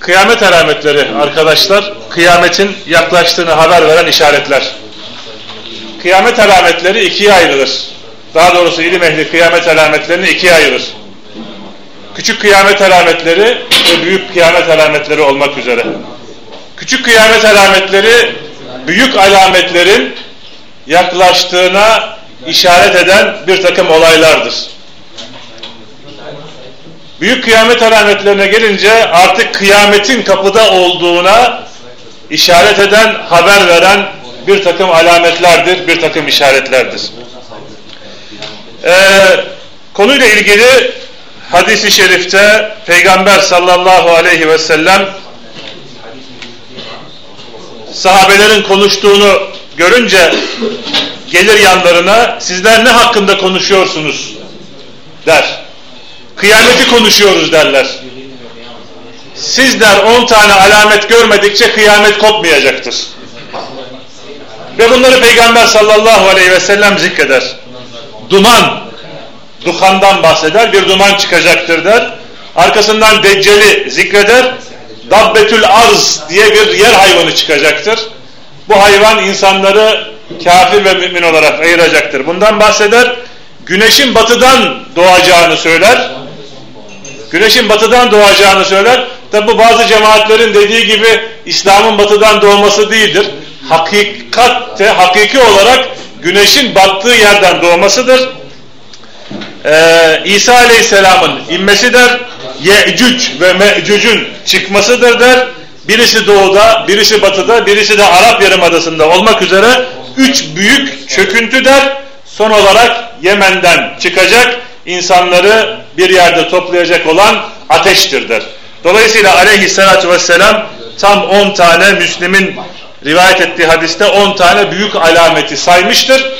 Kıyamet alametleri arkadaşlar, kıyametin yaklaştığını haber veren işaretler. Kıyamet alametleri ikiye ayrılır. Daha doğrusu ilim ehli kıyamet alametlerini ikiye ayırır. Küçük kıyamet alametleri ve büyük kıyamet alametleri olmak üzere. Küçük kıyamet alametleri büyük alametlerin yaklaştığına işaret eden bir takım olaylardır. Büyük kıyamet alametlerine gelince artık kıyametin kapıda olduğuna işaret eden, haber veren bir takım alametlerdir, bir takım işaretlerdir. Ee, konuyla ilgili hadisi şerifte Peygamber sallallahu aleyhi ve sellem sahabelerin konuştuğunu görünce gelir yanlarına sizler ne hakkında konuşuyorsunuz der. Kıyameti konuşuyoruz derler. Sizler on tane alamet görmedikçe kıyamet kopmayacaktır. Ve bunları Peygamber sallallahu aleyhi ve sellem zikreder. Duman, duhandan bahseder, bir duman çıkacaktır der. Arkasından Deccal'i zikreder. Dabbetül arz diye bir yer hayvanı çıkacaktır. Bu hayvan insanları kafir ve mümin olarak ayıracaktır. Bundan bahseder. Güneşin batıdan doğacağını söyler. Güneşin batıdan doğacağını söyler. Tabi bu bazı cemaatlerin dediği gibi İslam'ın batıdan doğması değildir. Hakikatte, hakiki olarak güneşin battığı yerden doğmasıdır. Ee, İsa Aleyhisselam'ın inmesi der. Ye'cüc ve Me'cüc'ün çıkmasıdır der. Birisi doğuda, birisi batıda, birisi de Arap Yarımadası'nda olmak üzere üç büyük çöküntü der. Son olarak Yemen'den çıkacak insanları bir yerde toplayacak olan ateştir der. Dolayısıyla aleyhissalatü vesselam tam 10 tane Müslim'in rivayet ettiği hadiste 10 tane büyük alameti saymıştır.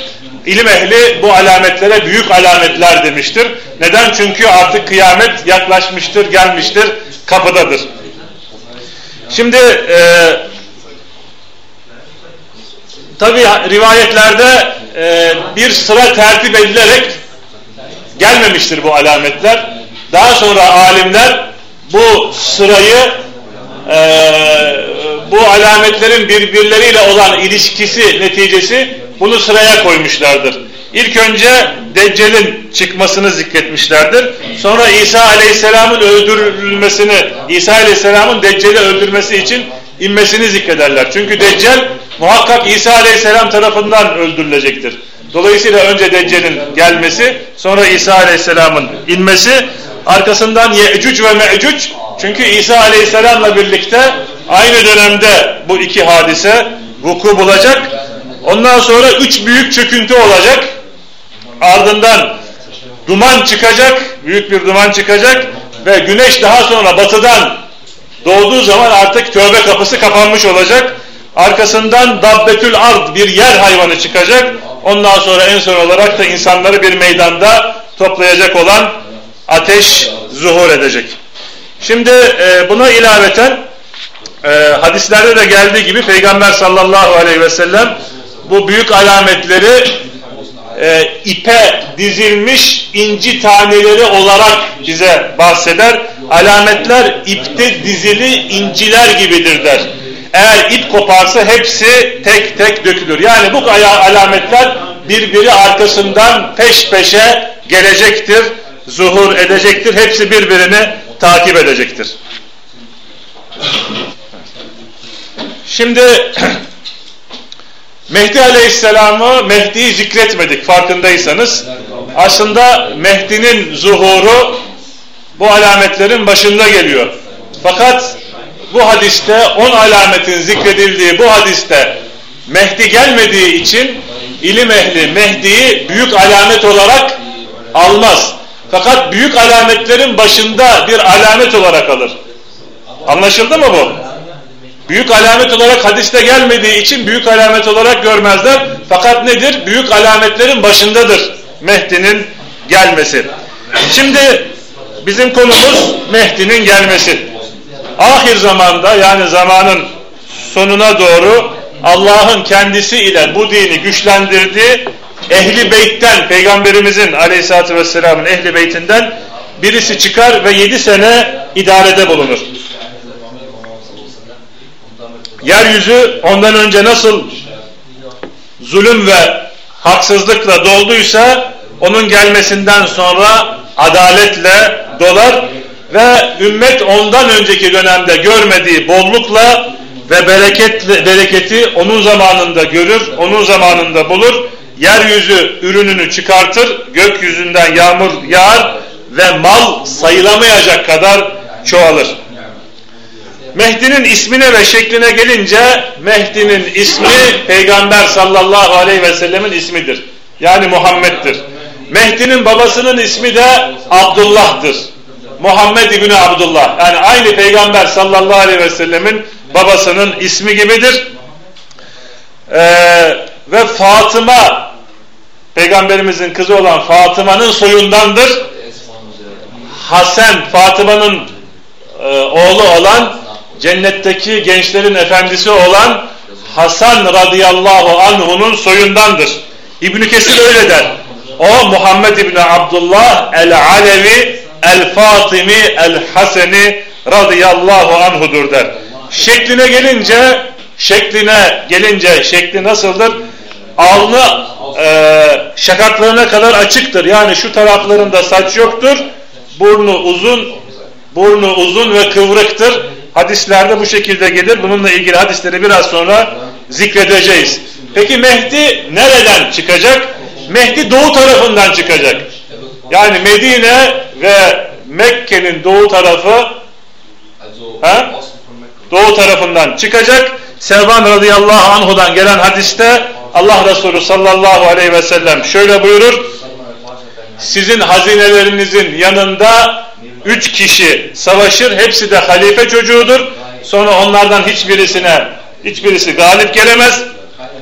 İlim ehli bu alametlere büyük alametler demiştir. Neden? Çünkü artık kıyamet yaklaşmıştır, gelmiştir, kapıdadır. Şimdi e, tabi rivayetlerde e, bir sıra tertip edilerek gelmemiştir bu alametler. Daha sonra alimler bu sırayı e, bu alametlerin birbirleriyle olan ilişkisi neticesi bunu sıraya koymuşlardır. İlk önce Deccal'in çıkmasını zikretmişlerdir. Sonra İsa Aleyhisselam'ın öldürülmesini, İsa Aleyhisselam'ın Deccal'i öldürmesi için inmesini zikrederler. Çünkü Deccal muhakkak İsa Aleyhisselam tarafından öldürülecektir. Dolayısıyla önce Deccal'in gelmesi, sonra İsa Aleyhisselam'ın inmesi, arkasından Ye'cüc ve Me'cüc, çünkü İsa Aleyhisselam'la birlikte aynı dönemde bu iki hadise vuku bulacak. Ondan sonra üç büyük çöküntü olacak. Ardından duman çıkacak, büyük bir duman çıkacak ve güneş daha sonra batıdan doğduğu zaman artık tövbe kapısı kapanmış olacak. Arkasından dabbetül ard bir yer hayvanı çıkacak. Ondan sonra en son olarak da insanları bir meydanda toplayacak olan ateş zuhur edecek. Şimdi e, buna ilaveten e, hadislerde de geldiği gibi Peygamber sallallahu aleyhi ve sellem bu büyük alametleri e, ipe dizilmiş inci taneleri olarak bize bahseder. Alametler ipte dizili inciler gibidir der. Eğer ip koparsa hepsi tek tek dökülür. Yani bu alametler birbiri arkasından peş peşe gelecektir, zuhur edecektir. Hepsi birbirini takip edecektir. Şimdi Mehdi Aleyhisselam'ı Mehdi'yi zikretmedik farkındaysanız. Aslında Mehdi'nin zuhuru bu alametlerin başında geliyor. Fakat bu hadiste on alametin zikredildiği bu hadiste Mehdi gelmediği için ilim ehli Mehdi'yi büyük alamet olarak almaz. Fakat büyük alametlerin başında bir alamet olarak alır. Anlaşıldı mı bu? Büyük alamet olarak hadiste gelmediği için büyük alamet olarak görmezler. Fakat nedir? Büyük alametlerin başındadır Mehdi'nin gelmesi. Şimdi bizim konumuz Mehdi'nin gelmesi. Ahir zamanda yani zamanın sonuna doğru Allah'ın kendisi ile bu dini güçlendirdiği ehli beytten peygamberimizin aleyhissalatü vesselamın ehli beytinden birisi çıkar ve yedi sene idarede bulunur. Yeryüzü ondan önce nasıl zulüm ve haksızlıkla dolduysa onun gelmesinden sonra adaletle dolar ve ümmet ondan önceki dönemde görmediği bollukla ve bereketle, bereketi onun zamanında görür, onun zamanında bulur. Yeryüzü ürününü çıkartır, gökyüzünden yağmur yağar ve mal sayılamayacak kadar çoğalır. Mehdi'nin ismine ve şekline gelince Mehdi'nin ismi Peygamber sallallahu aleyhi ve sellemin ismidir. Yani Muhammed'dir. Mehdi'nin babasının ismi de Abdullah'tır. Muhammed İbni Abdullah. Yani aynı Peygamber sallallahu aleyhi ve sellemin babasının ismi gibidir. Ee, ve Fatıma Peygamberimizin kızı olan Fatıma'nın soyundandır. Hasan Fatıma'nın e, oğlu olan cennetteki gençlerin efendisi olan Hasan radıyallahu anhu'nun soyundandır. İbn Kesir öyle der. O Muhammed İbni Abdullah el-Alevi el-Fatimi el-Haseni radıyallahu anhudur der. Şekline gelince şekline gelince şekli nasıldır? Alnı e, şakaklarına kadar açıktır. Yani şu taraflarında saç yoktur. Burnu uzun, burnu uzun ve kıvrıktır. Hadislerde bu şekilde gelir. Bununla ilgili hadisleri biraz sonra zikredeceğiz. Peki Mehdi nereden çıkacak? Mehdi doğu tarafından çıkacak. Yani Medine ve Mekke'nin doğu tarafı ha? doğu tarafından çıkacak. Selman radıyallahu anhudan gelen hadiste Allah Resulü sallallahu aleyhi ve sellem şöyle buyurur. Sizin hazinelerinizin yanında üç kişi savaşır. Hepsi de halife çocuğudur. Sonra onlardan hiçbirisine hiçbirisi galip gelemez.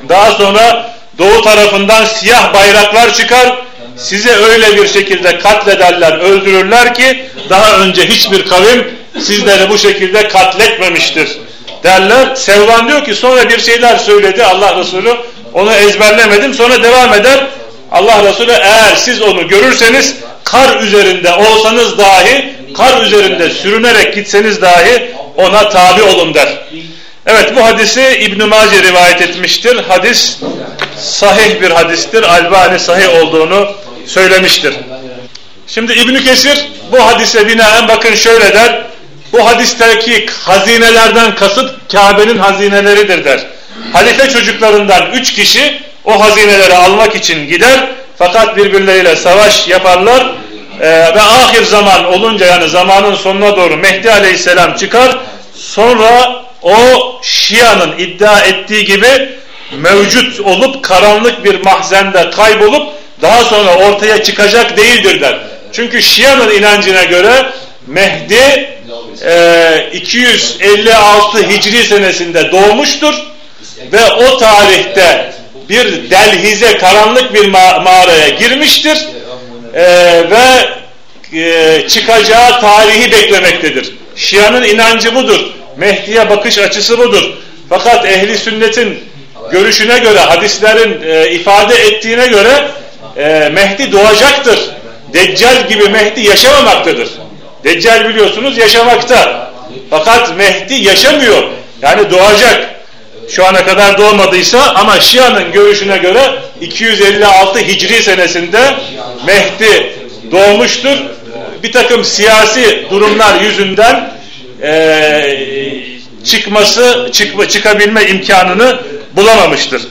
Daha sonra doğu tarafından siyah bayraklar çıkar. Size öyle bir şekilde katlederler, öldürürler ki daha önce hiçbir kavim sizleri bu şekilde katletmemiştir derler. Sevvan diyor ki sonra bir şeyler söyledi Allah Resulü. Onu ezberlemedim. Sonra devam eder. Allah Resulü eğer siz onu görürseniz kar üzerinde olsanız dahi kar üzerinde sürünerek gitseniz dahi ona tabi olun der. Evet bu hadisi İbn-i Mace rivayet etmiştir. Hadis sahih bir hadistir. Albani sahih olduğunu söylemiştir. Şimdi İbn Kesir bu hadise binaen bakın şöyle der. Bu hadisteki hazinelerden kasıt Kabe'nin hazineleridir der. Halife çocuklarından üç kişi o hazineleri almak için gider. Fakat birbirleriyle savaş yaparlar. Ee, ve ahir zaman olunca yani zamanın sonuna doğru Mehdi Aleyhisselam çıkar. Sonra o Şia'nın iddia ettiği gibi mevcut olup karanlık bir mahzende kaybolup daha sonra ortaya çıkacak değildir der. Çünkü Şia'nın inancına göre Mehdi e, 256 Hicri senesinde doğmuştur ve o tarihte bir delhize karanlık bir ma mağaraya girmiştir e, ve e, çıkacağı tarihi beklemektedir. Şia'nın inancı budur. Mehdi'ye bakış açısı budur. Fakat ehli sünnetin görüşüne göre, hadislerin e, ifade ettiğine göre e, Mehdi doğacaktır. Deccal gibi Mehdi yaşamamaktadır. Deccal biliyorsunuz yaşamakta. Fakat Mehdi yaşamıyor. Yani doğacak. Şu ana kadar doğmadıysa ama Şia'nın görüşüne göre 256 Hicri senesinde Mehdi doğmuştur. Bir takım siyasi durumlar yüzünden e, çıkması, çıkma, çıkabilme imkanını bulamamıştır.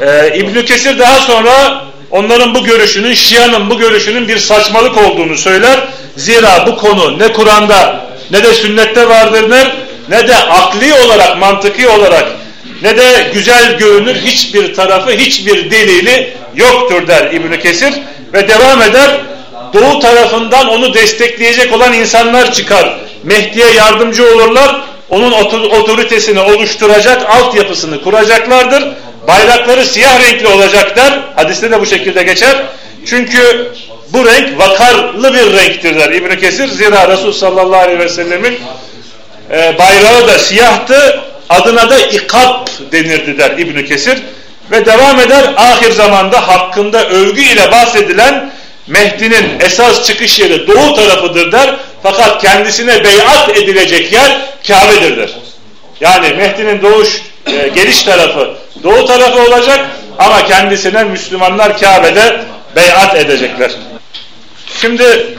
E, İbn Kesir daha sonra onların bu görüşünün, Şia'nın bu görüşünün bir saçmalık olduğunu söyler. Zira bu konu ne Kur'an'da ne de sünnette vardır ne, ne de akli olarak, mantıki olarak ne de güzel görünür hiçbir tarafı, hiçbir delili yoktur der İbn Kesir ve devam eder. Doğu tarafından onu destekleyecek olan insanlar çıkar. Mehdi'ye yardımcı olurlar. onun otoritesini oluşturacak altyapısını kuracaklardır. Bayrakları siyah renkli olacaklar. Hadiste de bu şekilde geçer. Çünkü bu renk vakarlı bir renktir der İbn Kesir. Zira Resul sallallahu aleyhi ve sellemin e, bayrağı da siyahtı. Adına da ikap denirdi der İbn Kesir. Ve devam eder ahir zamanda hakkında övgü ile bahsedilen Mehdi'nin esas çıkış yeri doğu tarafıdır der. Fakat kendisine beyat edilecek yer Kabe'dir der. Yani Mehdi'nin doğuş e, geliş tarafı doğu tarafı olacak ama kendisine Müslümanlar Kabe'de beyat edecekler. Şimdi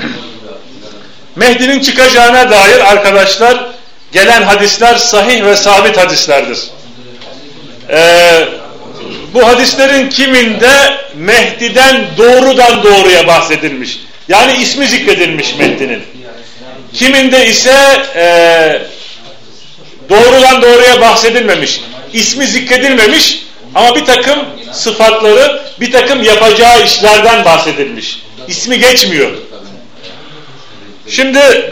Mehdi'nin çıkacağına dair arkadaşlar gelen hadisler sahih ve sabit hadislerdir. Ee, bu hadislerin kiminde Mehdi'den doğrudan doğruya bahsedilmiş. Yani ismi zikredilmiş Mehdi'nin. Kiminde ise e, doğrudan doğruya bahsedilmemiş. İsmi zikredilmemiş ama bir takım sıfatları, bir takım yapacağı işlerden bahsedilmiş. İsmi geçmiyor. Şimdi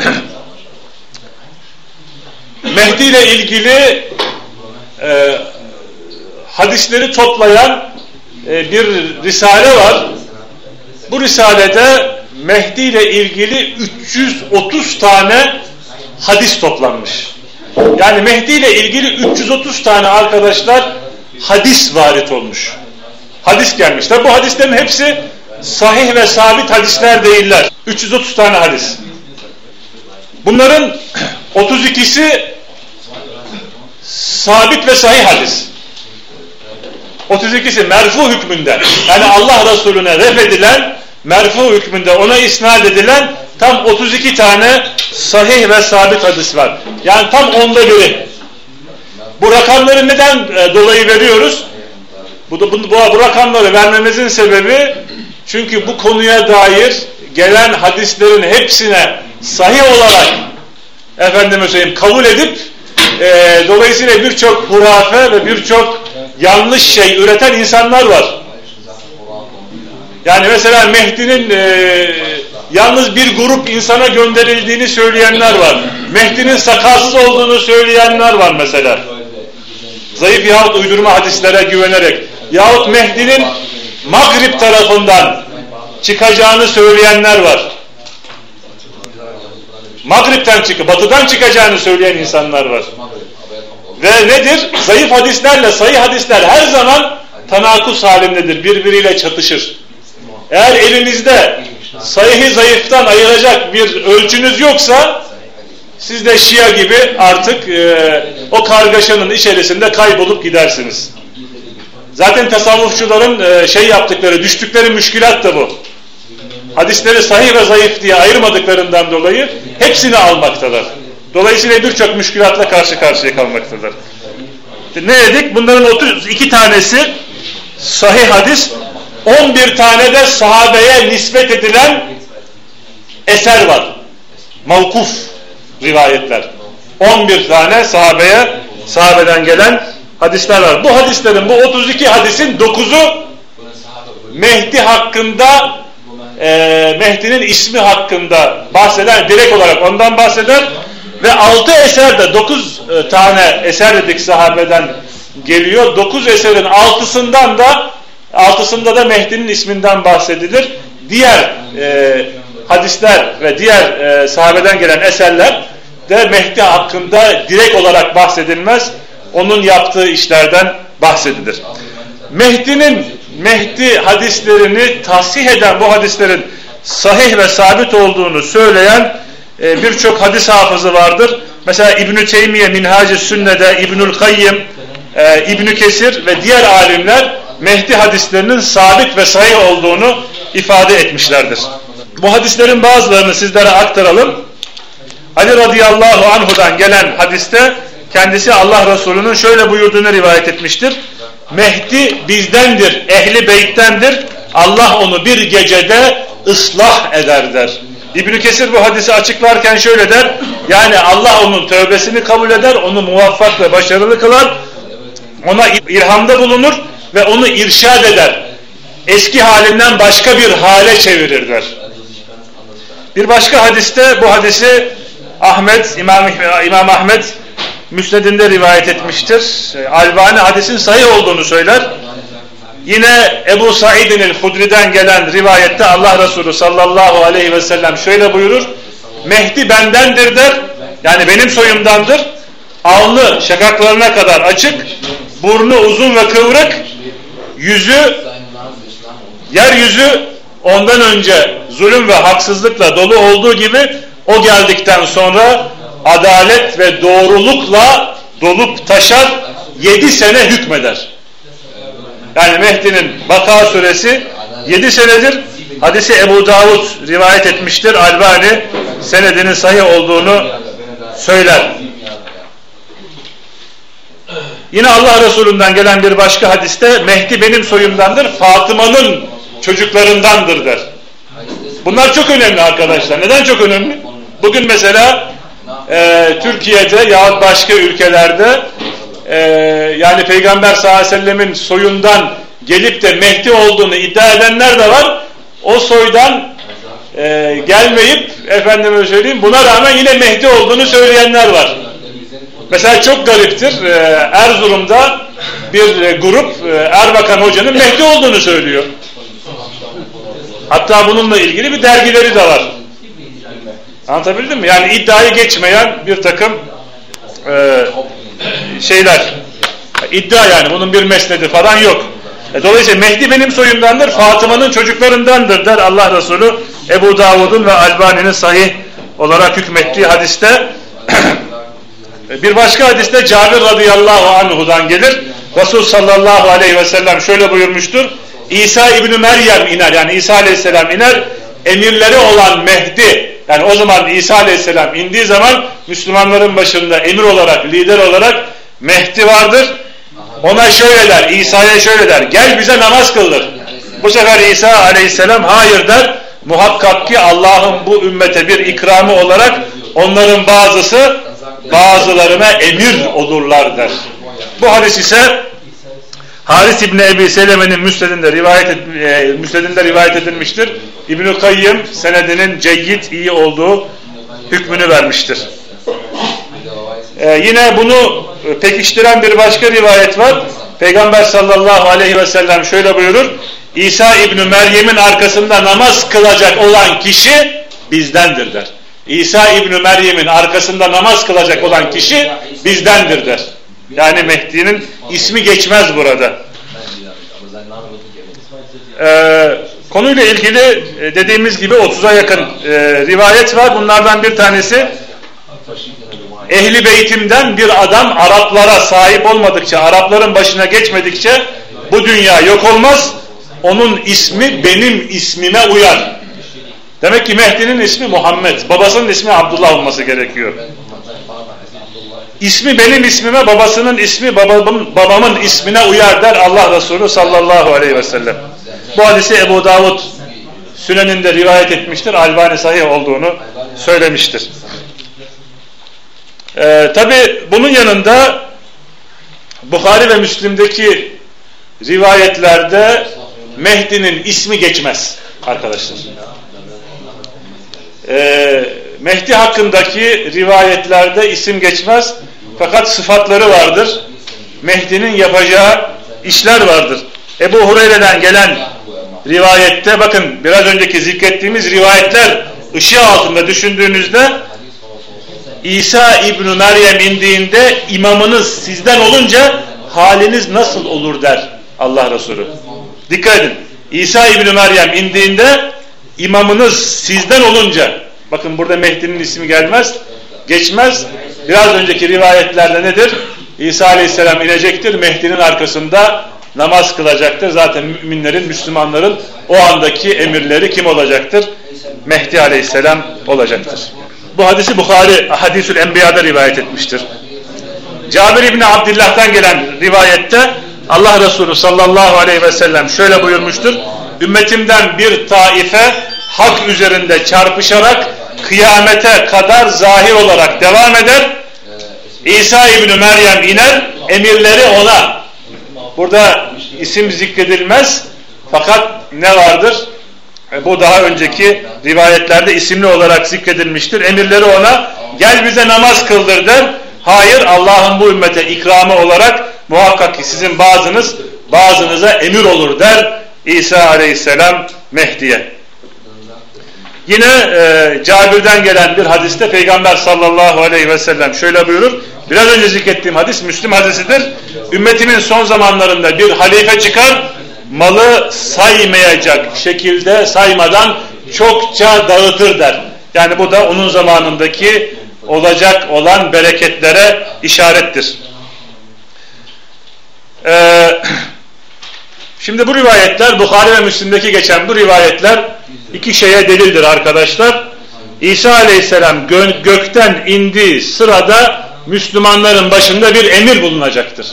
Mehdi ile ilgili e, hadisleri toplayan e, bir risale var. Bu risalede Mehdi ile ilgili 330 tane hadis toplanmış. Yani Mehdi ile ilgili 330 tane arkadaşlar hadis varit olmuş. Hadis gelmiş. Tabi bu hadislerin hepsi sahih ve sabit hadisler değiller. 330 tane hadis. Bunların 32'si sabit ve sahih hadis. 32'si merfu hükmünde. Yani Allah Resulüne ref edilen, merfu hükmünde ona isnat edilen tam 32 tane sahih ve sabit hadis var. Yani tam onda biri. Bu rakamları neden e, dolayı veriyoruz? Bu, bu, bu, bu rakamları vermemizin sebebi çünkü bu konuya dair gelen hadislerin hepsine sahih olarak efendime söyleyeyim kabul edip e, dolayısıyla birçok hurafe ve birçok yanlış şey üreten insanlar var. Yani mesela Mehdi'nin e, yalnız bir grup insana gönderildiğini söyleyenler var. Mehdi'nin sakalsız olduğunu söyleyenler var mesela. Zayıf yahut uydurma hadislere güvenerek. Yahut Mehdi'nin Magrib tarafından çıkacağını söyleyenler var. Magrib'den çıkıp, batıdan çıkacağını söyleyen insanlar var. Ve nedir? Zayıf hadislerle sayı hadisler her zaman tanakus halindedir. Birbiriyle çatışır. Eğer elinizde sayıyı zayıftan ayıracak bir ölçünüz yoksa siz de Şia gibi artık e, o kargaşanın içerisinde kaybolup gidersiniz. Zaten tasavvufçuların e, şey yaptıkları, düştükleri müşkilat da bu. Hadisleri sahih ve zayıf diye ayırmadıklarından dolayı hepsini almaktalar. Dolayısıyla birçok müşkülatla karşı karşıya kalmaktadır. Ne dedik? Bunların 32 tanesi sahih hadis, 11 tane de sahabeye nispet edilen eser var. Mavkuf rivayetler. 11 tane sahabeye, sahabeden gelen hadisler var. Bu hadislerin, bu 32 hadisin 9'u Mehdi hakkında e, Mehdi'nin ismi hakkında bahseder, direkt olarak ondan bahseder ve altı eser de dokuz e, tane eser dedik sahabeden geliyor. Dokuz eserin altısından da altısında da Mehdi'nin isminden bahsedilir. Diğer e, hadisler ve diğer e, sahabeden gelen eserler de Mehdi hakkında direkt olarak bahsedilmez. Onun yaptığı işlerden bahsedilir. Mehdi'nin Mehdi hadislerini tahsih eden bu hadislerin sahih ve sabit olduğunu söyleyen e, birçok hadis hafızı vardır. Mesela İbn-i Teymiye Minhac-ı Sünne'de İbnül Kayyım, e, İbn Kesir ve diğer alimler Mehdi hadislerinin sabit ve sahih olduğunu ifade etmişlerdir. Bu hadislerin bazılarını sizlere aktaralım. Ali radıyallahu anhudan gelen hadiste kendisi Allah Resulü'nün şöyle buyurduğunu rivayet etmiştir. Mehdi bizdendir, ehli beyttendir. Allah onu bir gecede ıslah eder der. İbn Kesir bu hadisi açıklarken şöyle der. Yani Allah onun tövbesini kabul eder, onu muvaffak ve başarılı kılar. Ona irhamda bulunur ve onu irşad eder. Eski halinden başka bir hale çevirir der. Bir başka hadiste bu hadisi Ahmet, İmam, İmam Ahmet Müsned'inde rivayet etmiştir. Albani hadisin sahih olduğunu söyler. Yine Ebu Said'in el-Hudri'den gelen rivayette Allah Resulü sallallahu aleyhi ve sellem şöyle buyurur. Mehdi bendendir der. Yani benim soyumdandır. Alnı şakaklarına kadar açık. Burnu uzun ve kıvrık. Yüzü yeryüzü ondan önce zulüm ve haksızlıkla dolu olduğu gibi o geldikten sonra adalet ve doğrulukla dolup taşar yedi sene hükmeder. Yani Mehdi'nin Vaka suresi yedi senedir. Hadisi Ebu Davud rivayet etmiştir. Albani senedinin sahih olduğunu söyler. Yine Allah Resulü'nden gelen bir başka hadiste Mehdi benim soyumdandır, Fatıma'nın çocuklarındandır der. Bunlar çok önemli arkadaşlar. Neden çok önemli? Bugün mesela e, Türkiye'de yahut başka ülkelerde e, yani Peygamber sallallahu aleyhi ve sellemin soyundan gelip de Mehdi olduğunu iddia edenler de var. O soydan e, gelmeyip efendime söyleyeyim buna rağmen yine Mehdi olduğunu söyleyenler var. Mesela çok gariptir. E, Erzurum'da bir e, grup e, Erbakan Hoca'nın Mehdi olduğunu söylüyor. Hatta bununla ilgili bir dergileri de var. Anlatabildim mi? Yani iddiayı geçmeyen bir takım e, şeyler. İddia yani bunun bir mesnedi falan yok. E, dolayısıyla Mehdi benim soyumdandır, Fatıma'nın çocuklarındandır der Allah Resulü Ebu Davud'un ve Albani'nin sahih olarak hükmettiği hadiste. bir başka hadiste Cabir radıyallahu anhu'dan gelir. Resul sallallahu aleyhi ve sellem şöyle buyurmuştur. İsa İbni Meryem iner yani İsa aleyhisselam iner. Emirleri olan Mehdi yani o zaman İsa aleyhisselam indiği zaman Müslümanların başında emir olarak, lider olarak Mehdi vardır. Ona şöyle der, İsa'ya şöyle der, gel bize namaz kıldır. Bu sefer İsa aleyhisselam hayır der. Muhakkak ki Allah'ın bu ümmete bir ikramı olarak onların bazısı bazılarına emir olurlar der. Bu hadis ise Haris İbni Ebi Seleme'nin müsnedinde rivayet, e, müsnedinde rivayet edilmiştir. İbn-i Kayyım senedinin ceyyid iyi olduğu hükmünü vermiştir. Ee, yine bunu pekiştiren bir başka rivayet var. Peygamber sallallahu aleyhi ve sellem şöyle buyurur. İsa İbni Meryem'in arkasında namaz kılacak olan kişi bizdendir der. İsa İbni Meryem'in arkasında namaz kılacak olan kişi bizdendir der. Yani Mehdi'nin ismi geçmez burada. Ee, konuyla ilgili e, dediğimiz gibi 30'a yakın e, rivayet var. Bunlardan bir tanesi Ehli beytimden bir adam Araplara sahip olmadıkça, Arapların başına geçmedikçe bu dünya yok olmaz. Onun ismi benim ismime uyar. Demek ki Mehdi'nin ismi Muhammed, babasının ismi Abdullah olması gerekiyor. İsmi benim ismime, babasının ismi babamın, babamın ismine uyar der Allah Resulü sallallahu aleyhi ve sellem. Bu hadisi Ebu Davud Sünen'inde rivayet etmiştir. Albani sahih olduğunu söylemiştir. Ee, Tabi bunun yanında Bukhari ve Müslim'deki rivayetlerde Mehdi'nin ismi geçmez arkadaşlar. Ee, Mehdi hakkındaki rivayetlerde isim geçmez. Fakat sıfatları vardır. Mehdi'nin yapacağı işler vardır. Ebu Hureyre'den gelen rivayette bakın biraz önceki zikrettiğimiz rivayetler ışığı altında düşündüğünüzde İsa İbni Meryem indiğinde imamınız sizden olunca haliniz nasıl olur der Allah Resulü. Dikkat edin. İsa İbni Meryem indiğinde imamınız sizden olunca bakın burada Mehdi'nin ismi gelmez geçmez. Biraz önceki rivayetlerde nedir? İsa Aleyhisselam inecektir. Mehdi'nin arkasında namaz kılacaktır. Zaten müminlerin, Müslümanların o andaki emirleri kim olacaktır? Mehdi Aleyhisselam olacaktır. Bu hadisi Bukhari Hadisül Enbiya'da rivayet etmiştir. Cabir İbni Abdillah'tan gelen rivayette Allah Resulü sallallahu aleyhi ve sellem şöyle buyurmuştur. Ümmetimden bir taife hak üzerinde çarpışarak kıyamete kadar zahir olarak devam eder. İsa İbni Meryem iner, emirleri ona. Burada isim zikredilmez fakat ne vardır? E, bu daha önceki rivayetlerde isimli olarak zikredilmiştir. Emirleri ona gel bize namaz kıldır der. Hayır Allah'ın bu ümmete ikramı olarak muhakkak ki sizin bazınız bazınıza emir olur der İsa aleyhisselam Mehdi'ye. Yine e, Cabir'den gelen bir hadiste Peygamber sallallahu aleyhi ve sellem şöyle buyurur. Biraz önce zikrettiğim hadis Müslüm hadisidir. Ümmetimin son zamanlarında bir halife çıkar, malı saymayacak şekilde saymadan çokça dağıtır der. Yani bu da onun zamanındaki olacak olan bereketlere işarettir. Ee, şimdi bu rivayetler Bukhari ve Müslim'deki geçen bu rivayetler iki şeye delildir arkadaşlar. İsa aleyhisselam gö gökten indiği sırada Müslümanların başında bir emir bulunacaktır.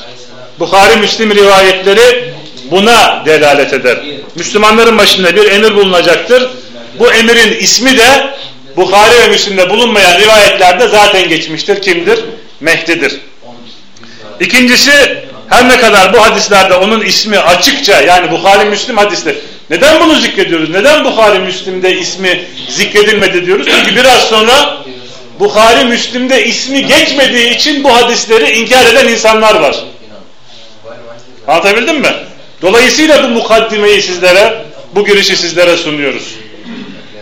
Bukhari Müslim rivayetleri buna delalet eder. Müslümanların başında bir emir bulunacaktır. Bu emirin ismi de Bukhari ve Müslim'de bulunmayan rivayetlerde zaten geçmiştir. Kimdir? Mehdi'dir. İkincisi her ne kadar bu hadislerde onun ismi açıkça yani Bukhari Müslim hadisleri neden bunu zikrediyoruz? Neden Bukhari Müslim'de ismi zikredilmedi diyoruz? Çünkü biraz sonra Bukhari Müslim'de ismi geçmediği için bu hadisleri inkar eden insanlar var. Anlatabildim mi? Dolayısıyla bu mukaddimeyi sizlere, bu girişi sizlere sunuyoruz.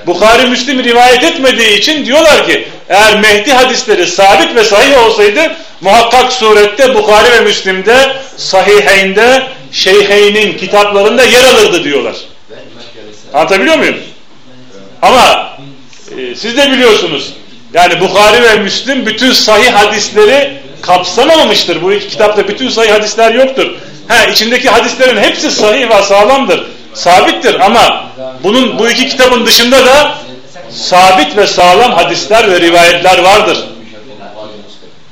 Bukhari Müslim rivayet etmediği için diyorlar ki eğer Mehdi hadisleri sabit ve sahih olsaydı muhakkak surette Bukhari ve Müslim'de sahiheynde şeyheynin kitaplarında yer alırdı diyorlar. Anlatabiliyor muyum? Ama e, siz de biliyorsunuz yani Bukhari ve Müslim bütün sahih hadisleri kapsamamıştır. Bu iki kitapta bütün sahih hadisler yoktur. Ha içindeki hadislerin hepsi sahih ve sağlamdır. Sabittir ama bunun bu iki kitabın dışında da sabit ve sağlam hadisler ve rivayetler vardır.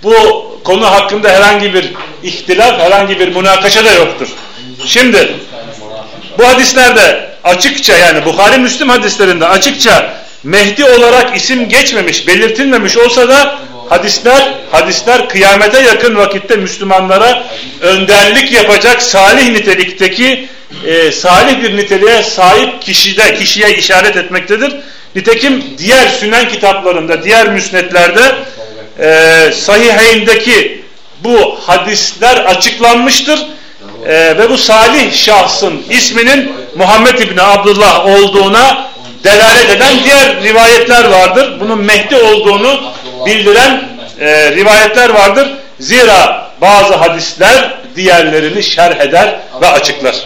Bu konu hakkında herhangi bir ihtilaf, herhangi bir münakaşa da yoktur. Şimdi bu hadislerde açıkça yani Bukhari Müslim hadislerinde açıkça Mehdi olarak isim geçmemiş, belirtilmemiş olsa da hadisler hadisler kıyamete yakın vakitte Müslümanlara önderlik yapacak salih nitelikteki e, salih bir niteliğe sahip kişide kişiye işaret etmektedir. Nitekim diğer sünen kitaplarında, diğer müsnetlerde e, sahiheyndeki bu hadisler açıklanmıştır. E, ve bu salih şahsın isminin Muhammed İbni Abdullah olduğuna delalet eden diğer rivayetler vardır. Bunun Mehdi olduğunu bildiren e, rivayetler vardır. Zira bazı hadisler diğerlerini şerh eder ve açıklar.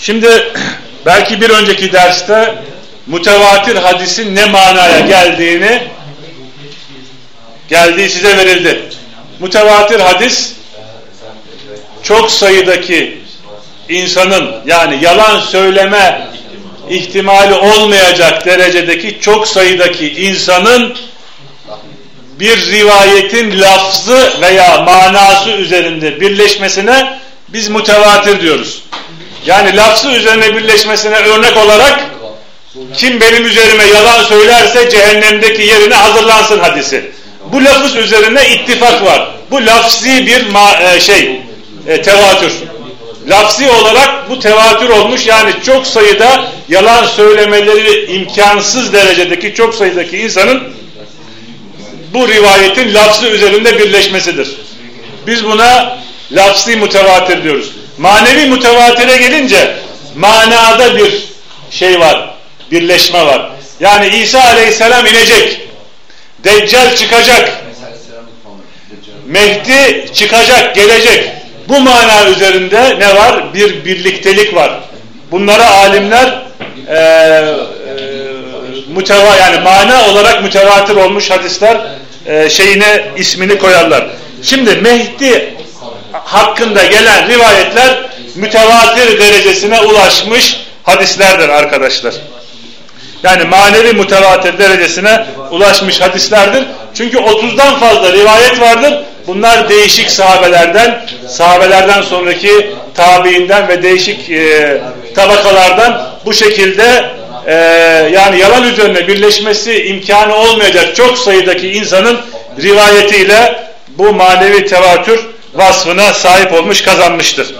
Şimdi belki bir önceki derste mütevatir hadisin ne manaya geldiğini geldiği size verildi. Mütevatir hadis çok sayıdaki insanın yani yalan söyleme ihtimali olmayacak derecedeki çok sayıdaki insanın bir rivayetin lafzı veya manası üzerinde birleşmesine biz mütevatir diyoruz. Yani lafzı üzerine birleşmesine örnek olarak kim benim üzerime yalan söylerse cehennemdeki yerine hazırlansın hadisi. Bu lafız üzerine ittifak var. Bu lafzi bir e, şey e, tevatür. Lafzi olarak bu tevatür olmuş yani çok sayıda yalan söylemeleri imkansız derecedeki çok sayıdaki insanın bu rivayetin lafzı üzerinde birleşmesidir. Biz buna lafzi mütevatir diyoruz. Manevi mütevatire gelince manada bir şey var, birleşme var. Yani İsa aleyhisselam inecek, Deccal çıkacak, Mehdi çıkacak, gelecek. Bu mana üzerinde ne var? Bir birliktelik var. Bunlara alimler e, e, müteva yani mana olarak mütevatir olmuş hadisler e, şeyine ismini koyarlar. Şimdi Mehdi hakkında gelen rivayetler mütevatir derecesine ulaşmış hadislerdir arkadaşlar. Yani manevi mütevatir derecesine ulaşmış hadislerdir. Çünkü 30'dan fazla rivayet vardır. Bunlar değişik sahabelerden, sahabelerden sonraki tabiinden ve değişik e, tabakalardan bu şekilde e, yani yalan üzerine birleşmesi imkanı olmayacak çok sayıdaki insanın rivayetiyle bu manevi tevatür vasfına sahip olmuş kazanmıştır.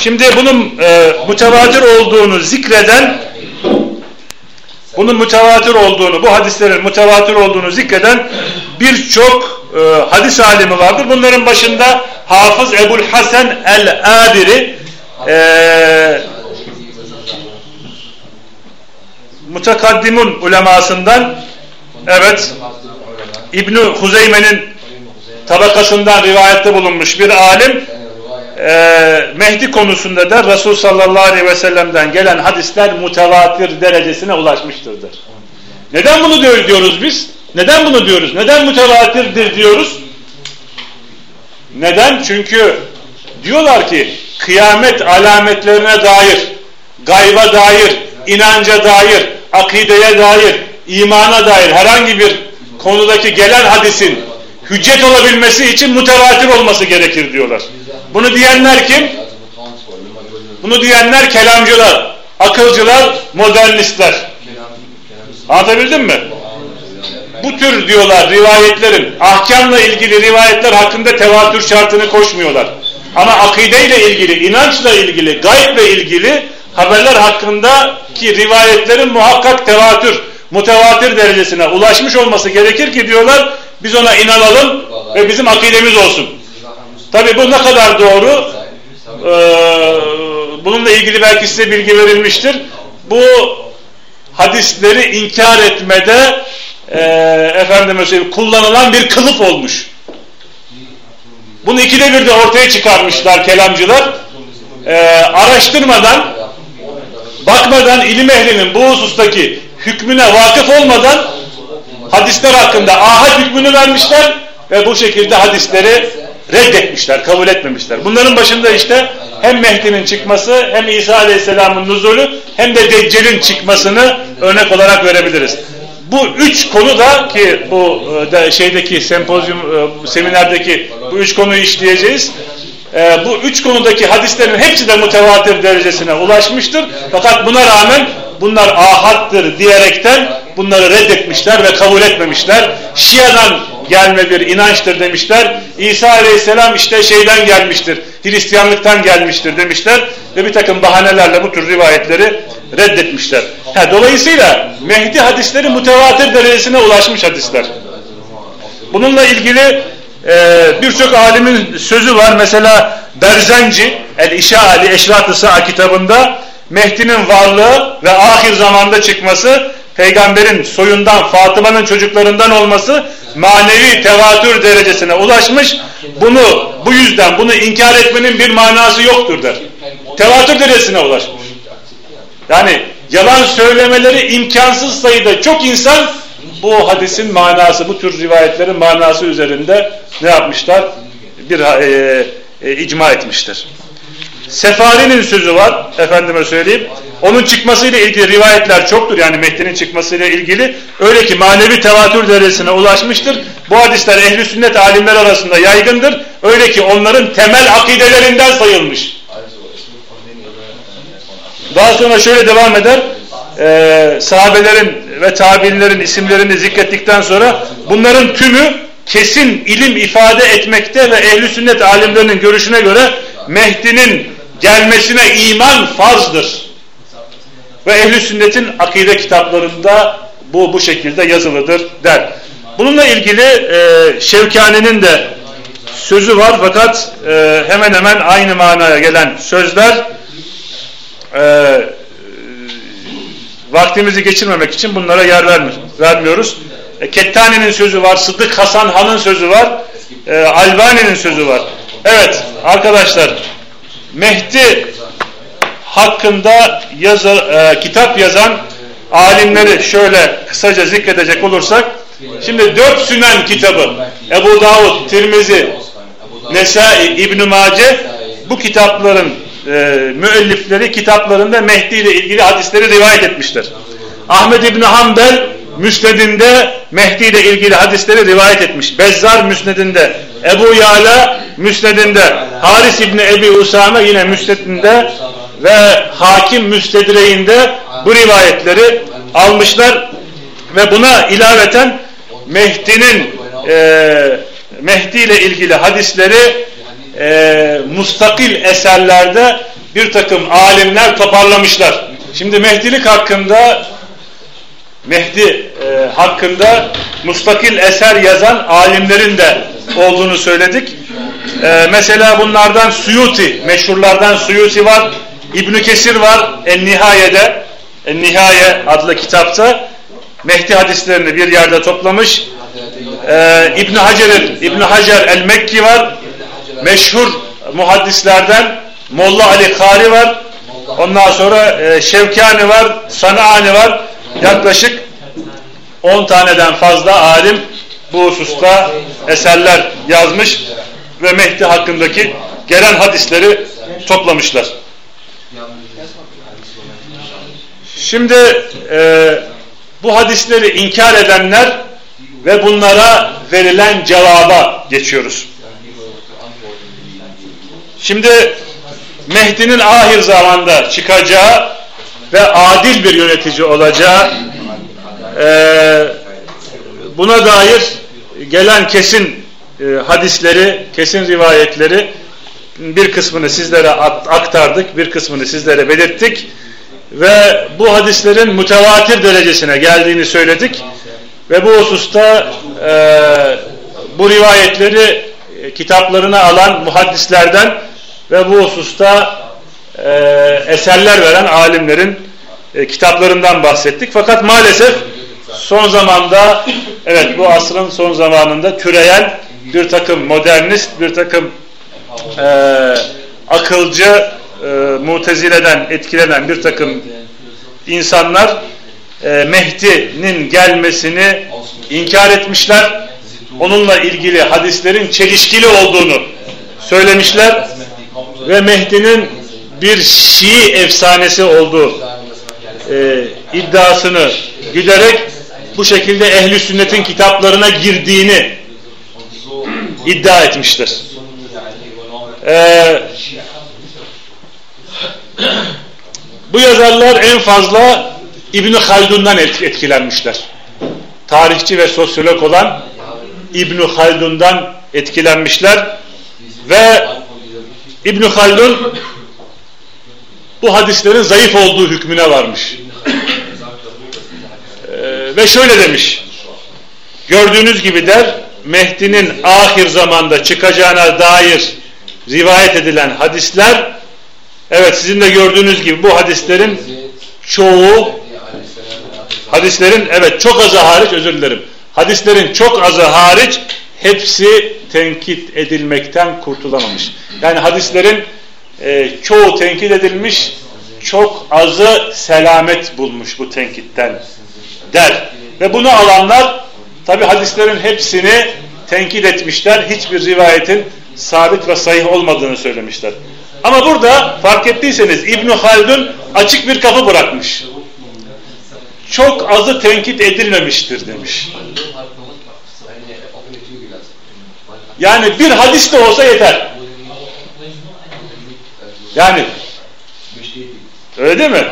Şimdi bunun e, mütevatir olduğunu zikreden bunun mütevatir olduğunu, bu hadislerin mütevatir olduğunu zikreden birçok e, hadis alimi vardır. Bunların başında Hafız Ebul Hasan el-Abiri e, mutakaddimun ulemasından evet İbn Huzeyme'nin tabakasından rivayette bulunmuş bir alim e, Mehdi konusunda da Resul sallallahu aleyhi ve sellem'den gelen hadisler mutevatir derecesine ulaşmıştır. Neden bunu diyoruz biz? Neden bunu diyoruz? Neden mütevatirdir diyoruz? Neden? Çünkü diyorlar ki kıyamet alametlerine dair, gayba dair, inanca dair, akideye dair, imana dair herhangi bir konudaki gelen hadisin hüccet olabilmesi için mütevatir olması gerekir diyorlar. Bunu diyenler kim? Bunu diyenler kelamcılar, akılcılar, modernistler. Anlatabildim mi? Bu tür diyorlar rivayetlerin, ahkamla ilgili rivayetler hakkında tevatür şartını koşmuyorlar. Ama akideyle ilgili, inançla ilgili, gayble ilgili haberler hakkındaki rivayetlerin muhakkak tevatür, mutevatir derecesine ulaşmış olması gerekir ki diyorlar biz ona inanalım ve bizim akidemiz olsun. Tabi bu ne kadar doğru? Ee, bununla ilgili belki size bilgi verilmiştir. Bu hadisleri inkar etmede e, efendime söyleyeyim kullanılan bir kılıf olmuş. Bunu ikide bir de ortaya çıkarmışlar kelamcılar. E, araştırmadan bakmadan ilim ehlinin bu husustaki hükmüne vakıf olmadan hadisler hakkında ahad hükmünü vermişler ve bu şekilde hadisleri reddetmişler, kabul etmemişler. Bunların başında işte hem Mehdi'nin çıkması, hem İsa Aleyhisselam'ın nuzulü, hem de Deccal'in çıkmasını örnek olarak verebiliriz. Bu üç konu da ki bu e, şeydeki sempozyum e, seminerdeki bu üç konuyu işleyeceğiz. E, bu üç konudaki hadislerin hepsi de mutevatir derecesine ulaşmıştır. Fakat buna rağmen bunlar ahattır diyerekten bunları reddetmişler ve kabul etmemişler. Şia'dan gelme bir inançtır demişler. İsa aleyhisselam işte şeyden gelmiştir, Hristiyanlıktan gelmiştir demişler ve bir takım bahanelerle bu tür rivayetleri reddetmişler. Ha, dolayısıyla Mehdi hadisleri mutevatir derecesine ulaşmış hadisler. Bununla ilgili e, birçok alimin sözü var. Mesela Berzenci El-İşa'ali Eşrat-ı kitabında Mehdi'nin varlığı ve ahir zamanda çıkması peygamberin soyundan Fatıma'nın çocuklarından olması manevi tevatür derecesine ulaşmış. Bunu bu yüzden bunu inkar etmenin bir manası yoktur der. Tevatür derecesine ulaşmış. Yani yalan söylemeleri imkansız sayıda çok insan bu hadisin manası, bu tür rivayetlerin manası üzerinde ne yapmışlar? Bir e, e, icma etmiştir. Sefari'nin sözü var, efendime söyleyeyim. Onun çıkmasıyla ilgili rivayetler çoktur. Yani Mehdi'nin çıkmasıyla ilgili. Öyle ki manevi tevatür derecesine ulaşmıştır. Bu hadisler ehli sünnet alimler arasında yaygındır. Öyle ki onların temel akidelerinden sayılmış. Daha sonra şöyle devam eder. Ee, sahabelerin ve tabiinlerin isimlerini zikrettikten sonra bunların tümü kesin ilim ifade etmekte ve ehli sünnet alimlerinin görüşüne göre Mehdi'nin gelmesine iman farzdır. Ve ehli sünnetin akide kitaplarında bu bu şekilde yazılıdır der. Bununla ilgili e, Şevkani'nin de sözü var fakat e, hemen hemen aynı manaya gelen sözler e, vaktimizi geçirmemek için bunlara yer vermiyor, vermiyoruz. E, Kettani'nin sözü var, Sıddık Hasan Han'ın sözü var, e, Albani'nin sözü var. Evet arkadaşlar Mehdi hakkında yazı, e, kitap yazan alimleri şöyle kısaca zikredecek olursak şimdi dört sünen kitabı Ebu Davud, Tirmizi, Nesai, İbn-i Mace bu kitapların e, müellifleri kitaplarında Mehdi ile ilgili hadisleri rivayet etmişler. Ahmed İbni Hanbel Müsnedinde Mehdi ile ilgili hadisleri rivayet etmiş. Bezzar Müsnedinde, Ebu Yala Müsnedinde, Haris İbni Ebi Usame yine Müsnedinde ve Hakim Müstedreğinde bu rivayetleri almışlar ve buna ilaveten Mehdi'nin e, Mehdi ile ilgili hadisleri e, mustakil eserlerde bir takım alimler toparlamışlar. Şimdi Mehdilik hakkında Mehdi e, hakkında mustakil eser yazan alimlerin de olduğunu söyledik. E, mesela bunlardan Suyuti, meşhurlardan Suyuti var, İbn Kesir var En-Nihaye'de, En-Nihaye adlı kitapta Mehdi hadislerini bir yerde toplamış. E, İbn Hacer İbn Hacer el-Mekki var. Meşhur muhaddislerden Molla Ali Kari var. Ondan sonra e, Şevkani var, Sanani var. Yaklaşık 10 taneden fazla alim bu hususta eserler yazmış ve Mehdi hakkındaki gelen hadisleri toplamışlar. Şimdi e, bu hadisleri inkar edenler ve bunlara verilen cevaba geçiyoruz. Şimdi Mehdi'nin ahir zamanda çıkacağı ve adil bir yönetici olacağı e, buna dair gelen kesin e, hadisleri, kesin rivayetleri bir kısmını sizlere aktardık, bir kısmını sizlere belirttik ve bu hadislerin mütevatir derecesine geldiğini söyledik ve bu hususta e, bu rivayetleri e, kitaplarına alan muhaddislerden ve bu hususta e, eserler veren alimlerin e, kitaplarından bahsettik. Fakat maalesef son zamanda evet bu asrın son zamanında türeyen bir takım modernist, bir takım e, akılcı, e, mutezileden etkilenen bir takım insanlar e, Mehdi'nin gelmesini inkar etmişler. Onunla ilgili hadislerin çelişkili olduğunu söylemişler ve Mehdi'nin bir Şii efsanesi olduğu e, iddiasını güderek bu şekilde ehli sünnetin kitaplarına girdiğini iddia etmiştir. Ee, bu yazarlar en fazla İbni Haldun'dan etkilenmişler. Tarihçi ve sosyolog olan İbni Haldun'dan etkilenmişler ve İbn Haldun bu hadislerin zayıf olduğu hükmüne varmış. Ee, ve şöyle demiş. Gördüğünüz gibi der Mehdi'nin ahir zamanda çıkacağına dair rivayet edilen hadisler evet sizin de gördüğünüz gibi bu hadislerin çoğu hadislerin evet çok azı hariç özür dilerim. Hadislerin çok azı hariç hepsi tenkit edilmekten kurtulamamış. Yani hadislerin e, çoğu tenkit edilmiş, çok azı selamet bulmuş bu tenkitten der. Ve bunu alanlar tabi hadislerin hepsini tenkit etmişler. Hiçbir rivayetin sabit ve sahih olmadığını söylemişler. Ama burada fark ettiyseniz İbn Haldun açık bir kapı bırakmış. Çok azı tenkit edilmemiştir demiş. Yani bir hadis de olsa yeter. Yani öyle değil mi?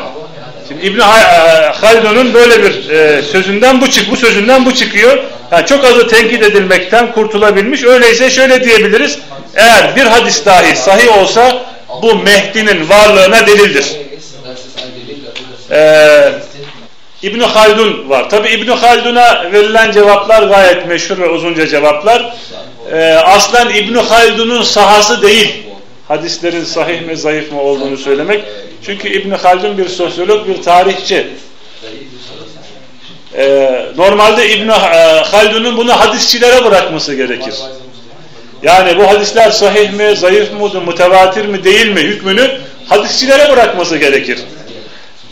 Şimdi İbn Haldun'un böyle bir e, sözünden bu çık, bu sözünden bu çıkıyor. Yani çok azı tenkit edilmekten kurtulabilmiş. Öyleyse şöyle diyebiliriz. Eğer bir hadis dahi sahih olsa bu Mehdi'nin varlığına delildir. Ee, İbn Haldun var. Tabi İbn Haldun'a verilen cevaplar gayet meşhur ve uzunca cevaplar e, aslen İbn Haldun'un sahası değil. Hadislerin sahih mi zayıf mı olduğunu söylemek. Çünkü İbn Haldun bir sosyolog, bir tarihçi. E, normalde İbn e, Haldun'un bunu hadisçilere bırakması gerekir. Yani bu hadisler sahih mi, zayıf mı, mutevatir mi, değil mi hükmünü hadisçilere bırakması gerekir.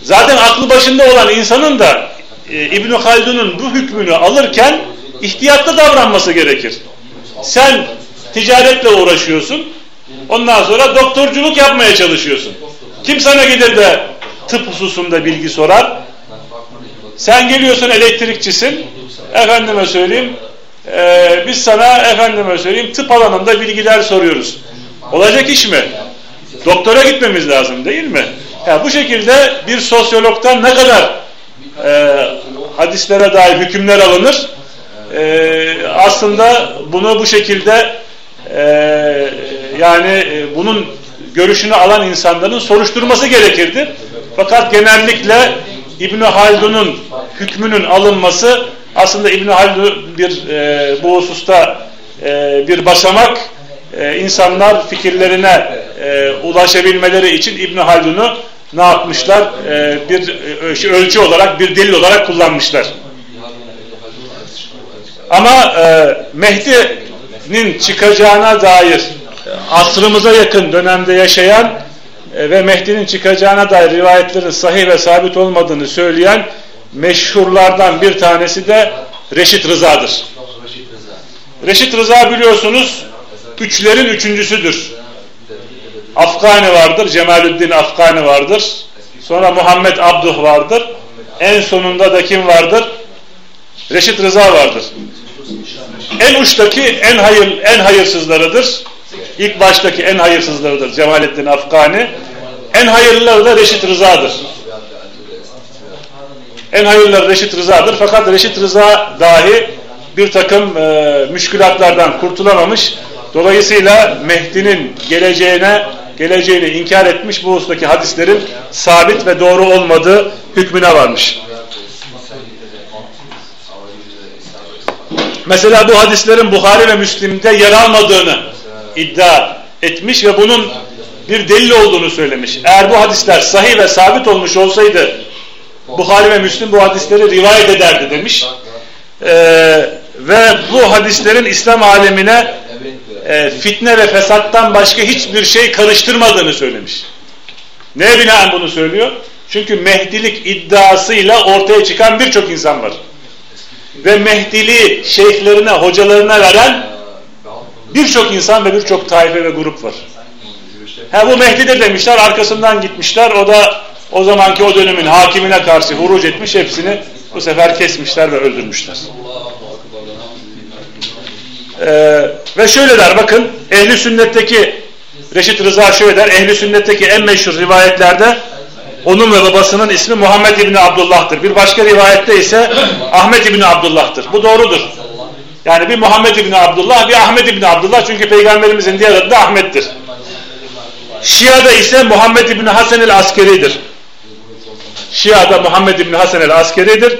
Zaten aklı başında olan insanın da e, İbn Haldun'un bu hükmünü alırken ihtiyatlı davranması gerekir. Sen ticaretle uğraşıyorsun. Ondan sonra doktorculuk yapmaya çalışıyorsun. Kim sana gelir de tıp hususunda bilgi sorar? Sen geliyorsun elektrikçisin. Efendime söyleyeyim. E, biz sana efendime söyleyeyim tıp alanında bilgiler soruyoruz. Olacak iş mi? Doktora gitmemiz lazım değil mi? Yani bu şekilde bir sosyologtan ne kadar e, hadislere dair hükümler alınır? e, aslında bunu bu şekilde e, yani e, bunun görüşünü alan insanların soruşturması gerekirdi. Fakat genellikle İbn Haldun'un hükmünün alınması aslında İbn Haldun bir e, bu hususta e, bir basamak e, insanlar fikirlerine e, ulaşabilmeleri için İbn Haldun'u ne yapmışlar? E, bir e, ölçü olarak, bir delil olarak kullanmışlar. Ama e, Mehdi'nin çıkacağına dair asrımıza yakın dönemde yaşayan e, ve Mehdi'nin çıkacağına dair rivayetlerin sahih ve sabit olmadığını söyleyen meşhurlardan bir tanesi de Reşit Rıza'dır. Reşit Rıza biliyorsunuz üçlerin üçüncüsüdür. Afgani vardır, Cemalüddin Afgani vardır. Sonra Muhammed Abduh vardır. En sonunda da kim vardır? Reşit Rıza vardır. En uçtaki en hayır en hayırsızlarıdır. İlk baştaki en hayırsızlarıdır Cemalettin Afgani. En hayırlıları da Reşit Rıza'dır. En hayırlıları Reşit Rıza'dır. Fakat Reşit Rıza dahi bir takım e, müşkülatlardan kurtulamamış. Dolayısıyla Mehdi'nin geleceğine geleceğini inkar etmiş bu husustaki hadislerin sabit ve doğru olmadığı hükmüne varmış. Mesela bu hadislerin Bukhari ve Müslim'de yer almadığını iddia etmiş ve bunun bir delil olduğunu söylemiş. Eğer bu hadisler sahih ve sabit olmuş olsaydı Bukhari ve Müslim bu hadisleri rivayet ederdi demiş. Ee, ve bu hadislerin İslam alemine e, fitne ve fesattan başka hiçbir şey karıştırmadığını söylemiş. Neye binaen bunu söylüyor? Çünkü Mehdilik iddiasıyla ortaya çıkan birçok insan var. Ve Mehdili şeyhlerine, hocalarına veren birçok insan ve birçok taife ve grup var. Ha bu Mehdi'dir demişler, arkasından gitmişler. O da o zamanki o dönemin hakimine karşı huruc etmiş, hepsini bu sefer kesmişler ve öldürmüşler. Ee, ve şöyle der bakın ehli sünnetteki Reşit Rıza şöyle der ehli sünnetteki en meşhur rivayetlerde onun ve babasının ismi Muhammed İbni Abdullah'tır. Bir başka rivayette ise Ahmet İbni Abdullah'tır. Bu doğrudur. Yani bir Muhammed İbni Abdullah bir Ahmet İbni Abdullah çünkü peygamberimizin diğer adı da Ahmet'tir. Şia'da ise Muhammed İbni Hasan el Askeri'dir. Şia'da Muhammed İbni Hasan el Askeri'dir.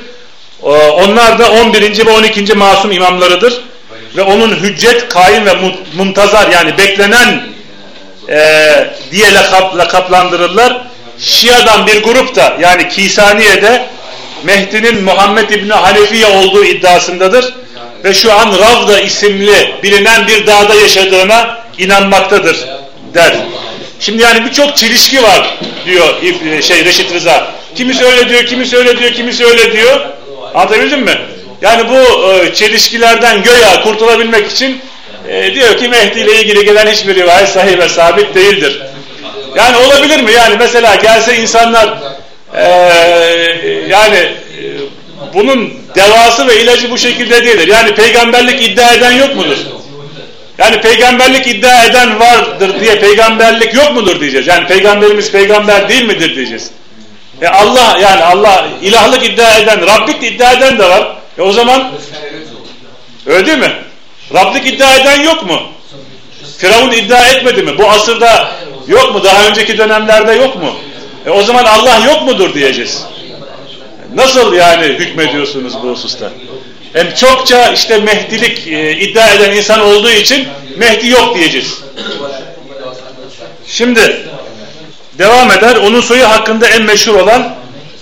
Onlar da 11. ve 12. masum imamlarıdır ve onun hüccet, kaim ve muntazar yani beklenen e, diye lakap, lakaplandırırlar. Şia'dan bir grup da yani Kisaniye'de Mehdi'nin Muhammed İbni Hanefiye olduğu iddiasındadır. Ve şu an Ravda isimli bilinen bir dağda yaşadığına inanmaktadır der. Şimdi yani birçok çelişki var diyor şey Reşit Rıza. Kimisi öyle diyor, kimisi öyle diyor, kimisi öyle diyor. Anlatabildim mi? Yani bu e, çelişkilerden göya kurtulabilmek için e, diyor ki Mehdi ile ilgili gelen hiçbir rivayet sahih ve sabit değildir. Yani olabilir mi? Yani mesela gelse insanlar e, yani e, bunun devası ve ilacı bu şekilde değildir. Yani peygamberlik iddia eden yok mudur? Yani peygamberlik iddia eden vardır diye peygamberlik yok mudur diyeceğiz. Yani peygamberimiz peygamber değil midir diyeceğiz. E Allah yani Allah ilahlık iddia eden, Rabblik iddia eden de var. E o zaman öyle değil mi? Rablik iddia eden yok mu? Firavun iddia etmedi mi? Bu asırda yok mu? Daha önceki dönemlerde yok mu? E o zaman Allah yok mudur diyeceğiz. Nasıl yani hükmediyorsunuz bu hususta? Hem çokça işte Mehdilik e, iddia eden insan olduğu için Mehdi yok diyeceğiz. Şimdi devam eder. Onun soyu hakkında en meşhur olan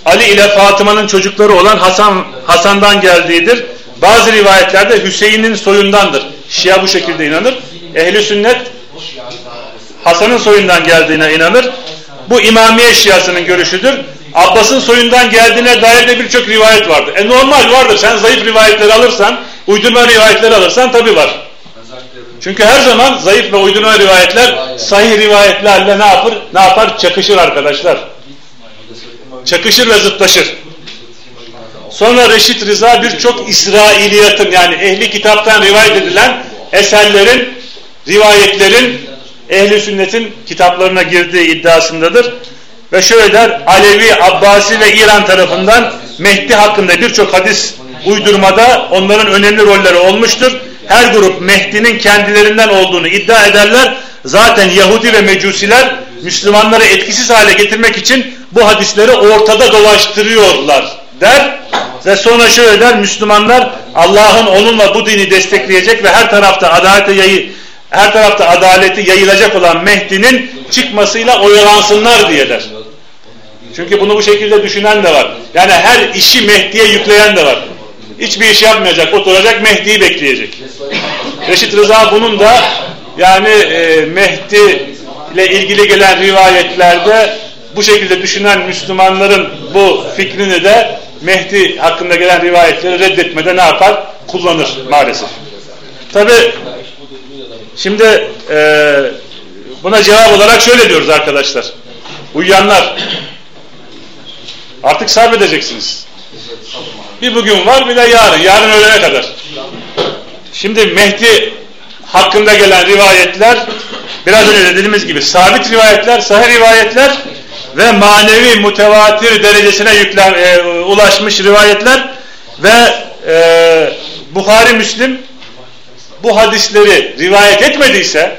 Ali ile Fatıma'nın çocukları olan Hasan Hasan'dan geldiğidir. Bazı rivayetlerde Hüseyin'in soyundandır. Şia bu şekilde inanır. Ehli sünnet Hasan'ın soyundan geldiğine inanır. Bu İmamiye Şiasının görüşüdür. Abbas'ın soyundan geldiğine dair de birçok rivayet vardır. E normal vardır. Sen zayıf rivayetleri alırsan, uydurma rivayetleri alırsan tabi var. Çünkü her zaman zayıf ve uydurma rivayetler sahih rivayetlerle ne yapar? Ne yapar? Çakışır arkadaşlar çakışır ve zıtlaşır. Sonra Reşit Rıza birçok İsrailiyatın yani ehli kitaptan rivayet edilen eserlerin, rivayetlerin ehli sünnetin kitaplarına girdiği iddiasındadır. Ve şöyle der, Alevi, Abbasi ve İran tarafından Mehdi hakkında birçok hadis uydurmada onların önemli rolleri olmuştur. Her grup Mehdi'nin kendilerinden olduğunu iddia ederler. Zaten Yahudi ve Mecusiler Müslümanları etkisiz hale getirmek için bu hadisleri ortada dolaştırıyorlar der ve sonra şöyle der Müslümanlar Allah'ın onunla bu dini destekleyecek ve her tarafta adalete yayı her tarafta adaleti yayılacak olan Mehdi'nin çıkmasıyla oyalansınlar diye der. Çünkü bunu bu şekilde düşünen de var. Yani her işi Mehdi'ye yükleyen de var. Hiçbir iş yapmayacak, oturacak, Mehdi'yi bekleyecek. Reşit Rıza bunun da yani e, Mehdi ile ilgili gelen rivayetlerde bu şekilde düşünen Müslümanların bu fikrini de Mehdi hakkında gelen rivayetleri reddetmede ne yapar? Kullanır maalesef. Tabi şimdi e, buna cevap olarak şöyle diyoruz arkadaşlar. Uyuyanlar artık sabredeceksiniz. Bir bugün var bir de yarın. Yarın öğlene kadar. Şimdi Mehdi hakkında gelen rivayetler biraz önce dediğimiz gibi sabit rivayetler, sahih rivayetler ve manevi mutevatir derecesine yüklen, e, ulaşmış rivayetler ve e, Bukhari Müslim bu hadisleri rivayet etmediyse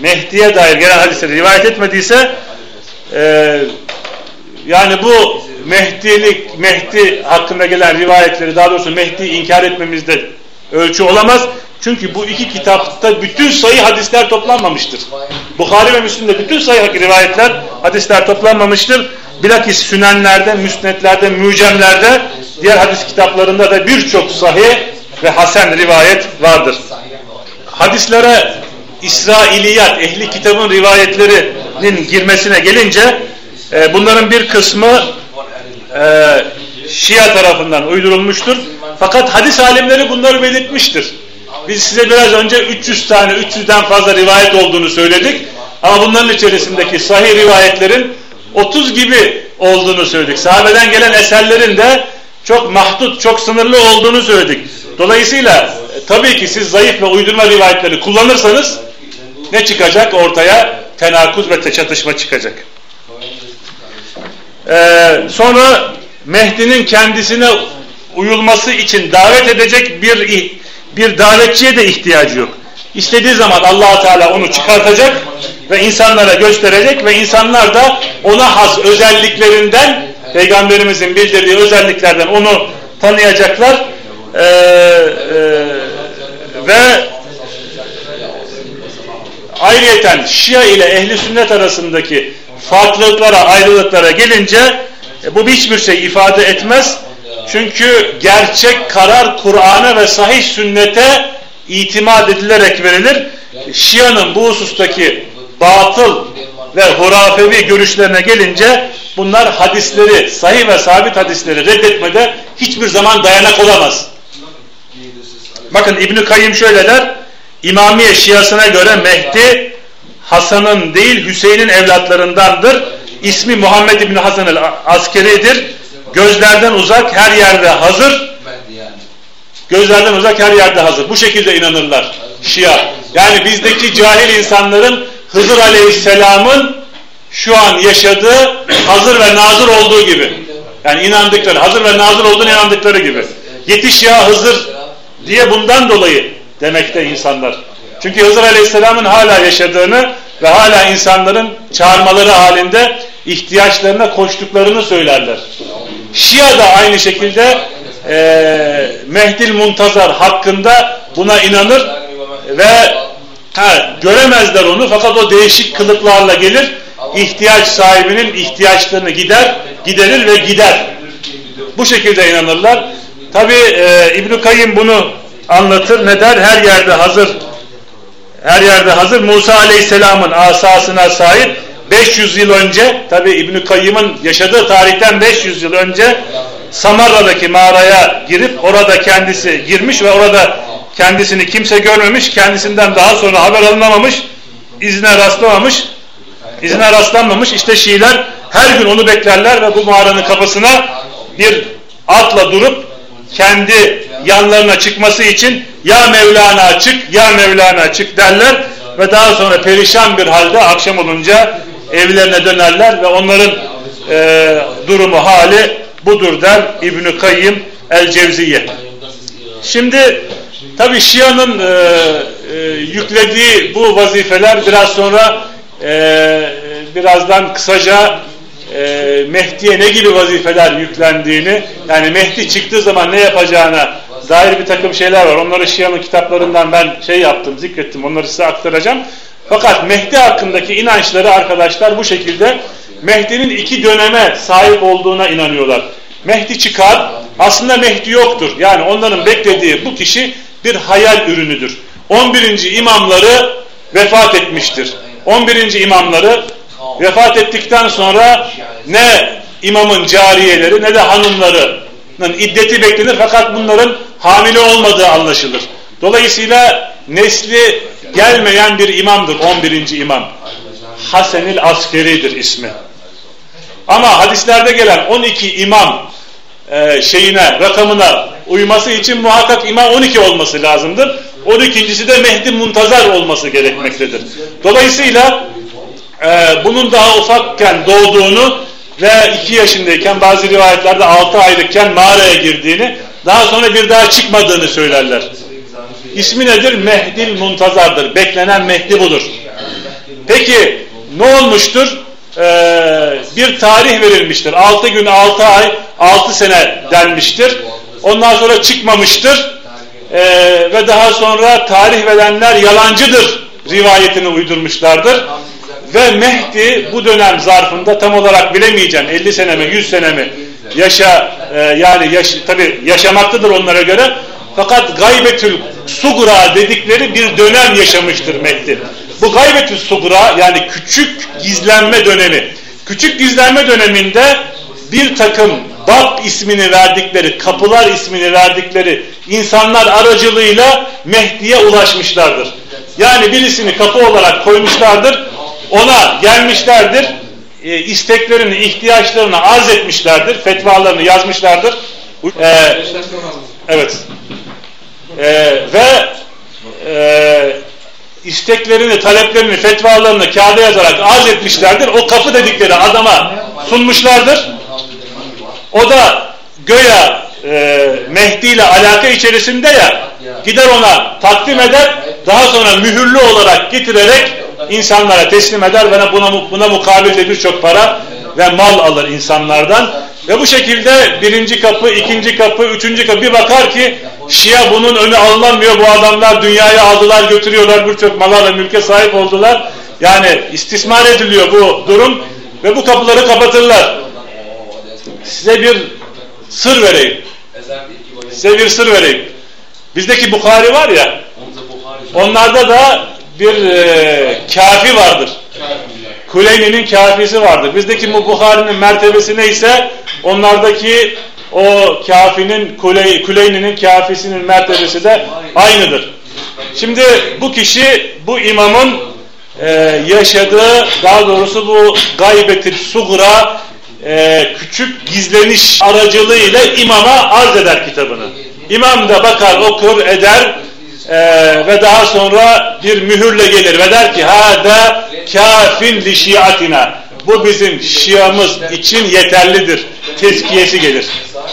Mehdi'ye dair gelen hadisleri rivayet etmediyse e, yani bu Mehdi'lik Mehdi hakkında gelen rivayetleri daha doğrusu Mehdi inkar etmemizde ölçü olamaz. Çünkü bu iki kitapta bütün sayı hadisler toplanmamıştır. Bukhari ve Müslim'de bütün sayı rivayetler, hadisler toplanmamıştır. Bilakis sünenlerde, müsnetlerde, mücemlerde, diğer hadis kitaplarında da birçok sahih ve hasen rivayet vardır. Hadislere İsrailiyat, ehli kitabın rivayetlerinin girmesine gelince e, bunların bir kısmı e, Şia tarafından uydurulmuştur. Fakat hadis alimleri bunları belirtmiştir. Biz size biraz önce 300 tane, 300'den fazla rivayet olduğunu söyledik. Ama bunların içerisindeki sahih rivayetlerin 30 gibi olduğunu söyledik. Sahabeden gelen eserlerin de çok mahdut, çok sınırlı olduğunu söyledik. Dolayısıyla e, tabii ki siz zayıf ve uydurma rivayetleri kullanırsanız ne çıkacak ortaya? Tenakuz ve çatışma çıkacak. Ee, sonra Mehdi'nin kendisine uyulması için davet edecek bir bir davetçiye de ihtiyacı yok. İstediği zaman allah Teala onu çıkartacak ve insanlara gösterecek ve insanlar da ona has özelliklerinden Peygamberimizin bildirdiği özelliklerden onu tanıyacaklar ee, e, ve ayrıyeten Şia ile ehli sünnet arasındaki farklılıklara, ayrılıklara gelince e, bu hiçbir şey ifade etmez. Çünkü gerçek karar Kur'an'a ve sahih sünnete itimat edilerek verilir. Şia'nın bu husustaki batıl ve hurafevi görüşlerine gelince bunlar hadisleri, sahih ve sabit hadisleri reddetmede hiçbir zaman dayanak olamaz. Bakın İbn-i Kayyım şöyle der, İmamiye Şiasına göre Mehdi Hasan'ın değil Hüseyin'in evlatlarındandır. İsmi Muhammed İbni Hasan el Askeri'dir. Gözlerden uzak her yerde hazır. Gözlerden uzak her yerde hazır. Bu şekilde inanırlar Şia. Yani bizdeki cahil insanların Hızır Aleyhisselam'ın şu an yaşadığı hazır ve nazır olduğu gibi. Yani inandıkları, hazır ve nazır olduğunu inandıkları gibi. Yetiş ya Hızır diye bundan dolayı demekte insanlar. Çünkü Hızır Aleyhisselam'ın hala yaşadığını ve hala insanların çağırmaları halinde ihtiyaçlarına koştuklarını söylerler. Şia da aynı şekilde e, Mehdil Muntazar hakkında buna inanır ve ha, göremezler onu fakat o değişik kılıklarla gelir ihtiyaç sahibinin ihtiyaçlarını gider, giderir ve gider. Bu şekilde inanırlar. Tabi e, İbn-i Kayyım bunu anlatır. Ne der? Her yerde hazır her yerde hazır Musa Aleyhisselam'ın asasına sahip 500 yıl önce tabi İbn-i Kayyım'ın yaşadığı tarihten 500 yıl önce Samarra'daki mağaraya girip orada kendisi girmiş ve orada kendisini kimse görmemiş, kendisinden daha sonra haber alınamamış, izine rastlamamış, izine rastlanmamış. İşte Şiiler her gün onu beklerler ve bu mağaranın kapısına bir atla durup kendi yanlarına çıkması için ya Mevlana çık ya Mevlana çık derler ve daha sonra perişan bir halde akşam olunca evlerine dönerler ve onların e, durumu hali budur der İbn-i el-Cevziye. Şimdi tabi Şia'nın e, e, yüklediği bu vazifeler biraz sonra e, birazdan kısaca e, Mehdi'ye ne gibi vazifeler yüklendiğini yani Mehdi çıktığı zaman ne yapacağına dair bir takım şeyler var. Onları Şia'nın kitaplarından ben şey yaptım, zikrettim. Onları size aktaracağım. Fakat Mehdi hakkındaki inançları arkadaşlar bu şekilde Mehdi'nin iki döneme sahip olduğuna inanıyorlar. Mehdi çıkar, aslında Mehdi yoktur. Yani onların beklediği bu kişi bir hayal ürünüdür. 11. imamları vefat etmiştir. 11. imamları vefat ettikten sonra ne imamın cariyeleri ne de hanımlarının iddeti beklenir fakat bunların hamile olmadığı anlaşılır. Dolayısıyla nesli gelmeyen bir imamdır 11. imam. Hasenil Askeri'dir ismi. Ama hadislerde gelen 12 imam e, şeyine, rakamına uyması için muhakkak imam 12 olması lazımdır. 12.si de Mehdi Muntazar olması gerekmektedir. Dolayısıyla e, bunun daha ufakken doğduğunu ve 2 yaşındayken bazı rivayetlerde 6 aylıkken mağaraya girdiğini daha sonra bir daha çıkmadığını söylerler. İsmi nedir? Mehdil Muntazar'dır. Beklenen Mehdi budur. Peki ne olmuştur? Ee, bir tarih verilmiştir. 6 gün, 6 ay, 6 sene denmiştir. Ondan sonra çıkmamıştır. Ee, ve daha sonra tarih verenler yalancıdır rivayetini uydurmuşlardır. Ve Mehdi bu dönem zarfında tam olarak bilemeyeceğim 50 sene mi 100 sene mi yaşa e, yani yaş, tabi yaşamaktadır onlara göre fakat gaybetül sugra dedikleri bir dönem yaşamıştır Mehdi. Bu gaybetül sugra yani küçük gizlenme dönemi. Küçük gizlenme döneminde bir takım Bab ismini verdikleri, kapılar ismini verdikleri insanlar aracılığıyla Mehdi'ye ulaşmışlardır. Yani birisini kapı olarak koymuşlardır, ona gelmişlerdir, e, isteklerini, ihtiyaçlarını arz etmişlerdir, fetvalarını yazmışlardır. E, evet. E, ve e, isteklerini, taleplerini, fetvalarını kağıda yazarak arz etmişlerdir. O kapı dedikleri adama sunmuşlardır. O da göya e, Mehdi ile alaka içerisinde ya gider ona takdim eder daha sonra mühürlü olarak getirerek insanlara teslim eder ve buna, buna mukabil de birçok para ve mal alır insanlardan. Ve bu şekilde birinci kapı, ikinci kapı, üçüncü kapı bir bakar ki Şia bunun önü alınamıyor. Bu adamlar dünyayı aldılar, götürüyorlar. Birçok mala ve mülke sahip oldular. Yani istismar ediliyor bu durum. Ve bu kapıları kapatırlar. Size bir sır vereyim. Size bir sır vereyim. Bizdeki Bukhari var ya, onlarda da bir e, kafi vardır. Kuleyni'nin kafisi vardır. Bizdeki bu Bukhari'nin mertebesi neyse onlardaki o kafinin Kuley, Kuleyni'nin kafisinin mertebesi de aynıdır. Şimdi bu kişi bu imamın e, yaşadığı daha doğrusu bu gaybetil sugra e, küçük gizleniş aracılığıyla imama arz eder kitabını. İmam da bakar okur eder e, ve daha sonra bir mühürle gelir ve der ki hâdâ kâfin li şiatina bu bizim şiamız için yeterlidir. Tezkiyesi gelir.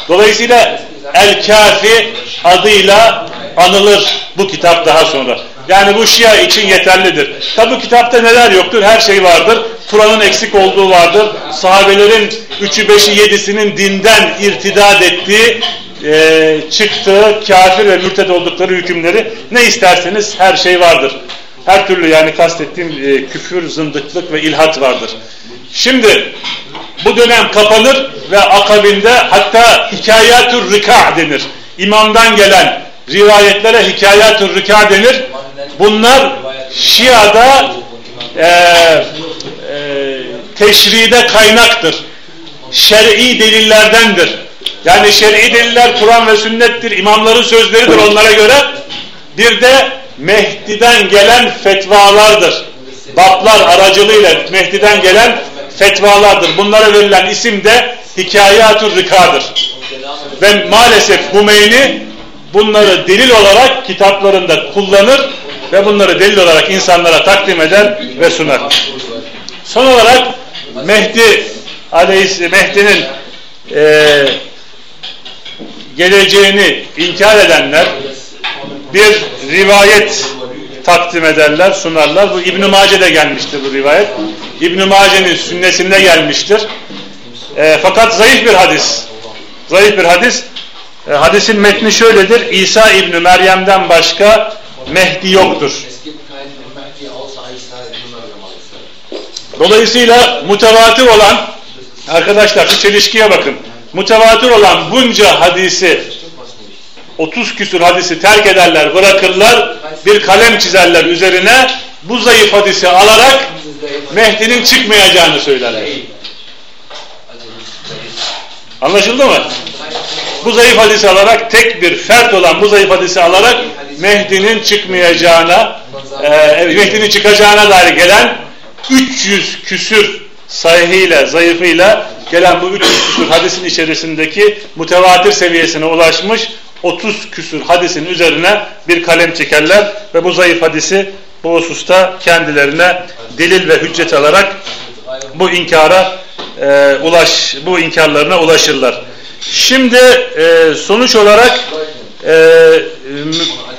Dolayısıyla El-Kafi adıyla anılır bu kitap daha sonra. Yani bu Şia için yeterlidir. Tabi kitapta neler yoktur? Her şey vardır. Kur'an'ın eksik olduğu vardır. Sahabelerin üçü beşi yedisinin dinden irtidad ettiği, e, çıktığı, kafir ve mürted oldukları hükümleri ne isterseniz her şey vardır. Her türlü yani kastettiğim e, küfür, zındıklık ve ilhat vardır. Şimdi bu dönem kapanır ve akabinde hatta hikayatür rika denir. İmamdan gelen rivayetlere hikayatür rika denir. Bunlar Şia'da e, e, teşride kaynaktır. Şer'i delillerdendir. Yani şer'i deliller Kur'an ve sünnettir. İmamların sözleridir onlara göre. Bir de Mehdi'den gelen fetvalardır. Baplar aracılığıyla Mehdi'den gelen fetvalardır. Bunlara verilen isim de Hikayatur Rika'dır. Ve maalesef Hümeyni bunları delil olarak kitaplarında kullanır ve bunları delil olarak insanlara takdim eder ve sunar. Son olarak Mehdi Aleyhisselam Mehdi'nin e, geleceğini inkar edenler bir rivayet takdim ederler, sunarlar. Bu İbn-i Mace'de gelmiştir bu rivayet. İbn-i Mace'nin sünnesinde gelmiştir. E, fakat zayıf bir hadis. Zayıf bir hadis. E, hadisin metni şöyledir. İsa İbni Meryem'den başka Mehdi yoktur. Dolayısıyla mütevatir olan arkadaşlar şu çelişkiye bakın. Mütevatir olan bunca hadisi 30 küsur hadisi terk ederler, bırakırlar, bir kalem çizerler üzerine bu zayıf hadisi alarak Mehdi'nin çıkmayacağını söylerler. Anlaşıldı mı? Bu zayıf hadisi alarak tek bir fert olan bu zayıf hadisi alarak Mehdi'nin çıkmayacağına e, Mehdi'nin çıkacağına dair gelen 300 küsür sahihiyle, zayıfıyla gelen bu 300 küsür hadisin içerisindeki mutevatir seviyesine ulaşmış 30 küsür hadisin üzerine bir kalem çekerler ve bu zayıf hadisi bu hususta kendilerine delil ve hüccet alarak bu inkara e, ulaş bu inkarlarına ulaşırlar. Şimdi e, sonuç olarak e,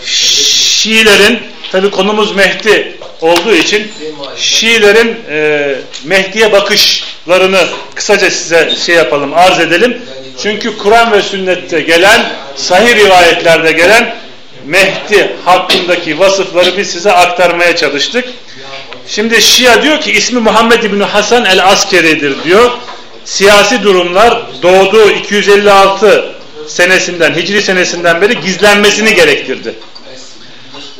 Şiilerin tabi konumuz Mehdi olduğu için Şiilerin e, Mehdi'ye bakışlarını kısaca size şey yapalım, arz edelim. Çünkü Kur'an ve sünnette gelen, sahih rivayetlerde gelen Mehdi hakkındaki vasıfları biz size aktarmaya çalıştık. Şimdi Şia diyor ki ismi Muhammed İbni Hasan el-Askeri'dir diyor. Siyasi durumlar doğduğu 256 senesinden, Hicri senesinden beri gizlenmesini gerektirdi.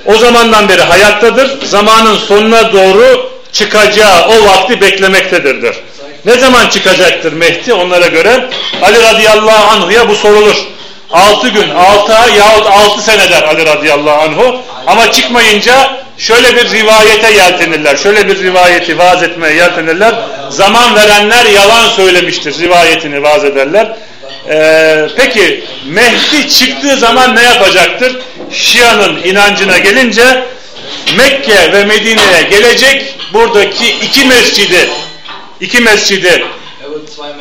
O zamandan beri hayattadır. Zamanın sonuna doğru çıkacağı o vakti beklemektedirdir. Ne zaman çıkacaktır Mehdi onlara göre? Ali radıyallahu anhu'ya bu sorulur. 6 gün, 6 ay yahut 6 sene der Ali radıyallahu anhu. Ama çıkmayınca şöyle bir rivayete yeltenirler. Şöyle bir rivayeti vaaz etmeye yeltenirler. Zaman verenler yalan söylemiştir rivayetini vaaz ederler. Ee, peki Mehdi çıktığı zaman ne yapacaktır? Şia'nın inancına gelince Mekke ve Medine'ye gelecek buradaki iki mescidi iki mescidi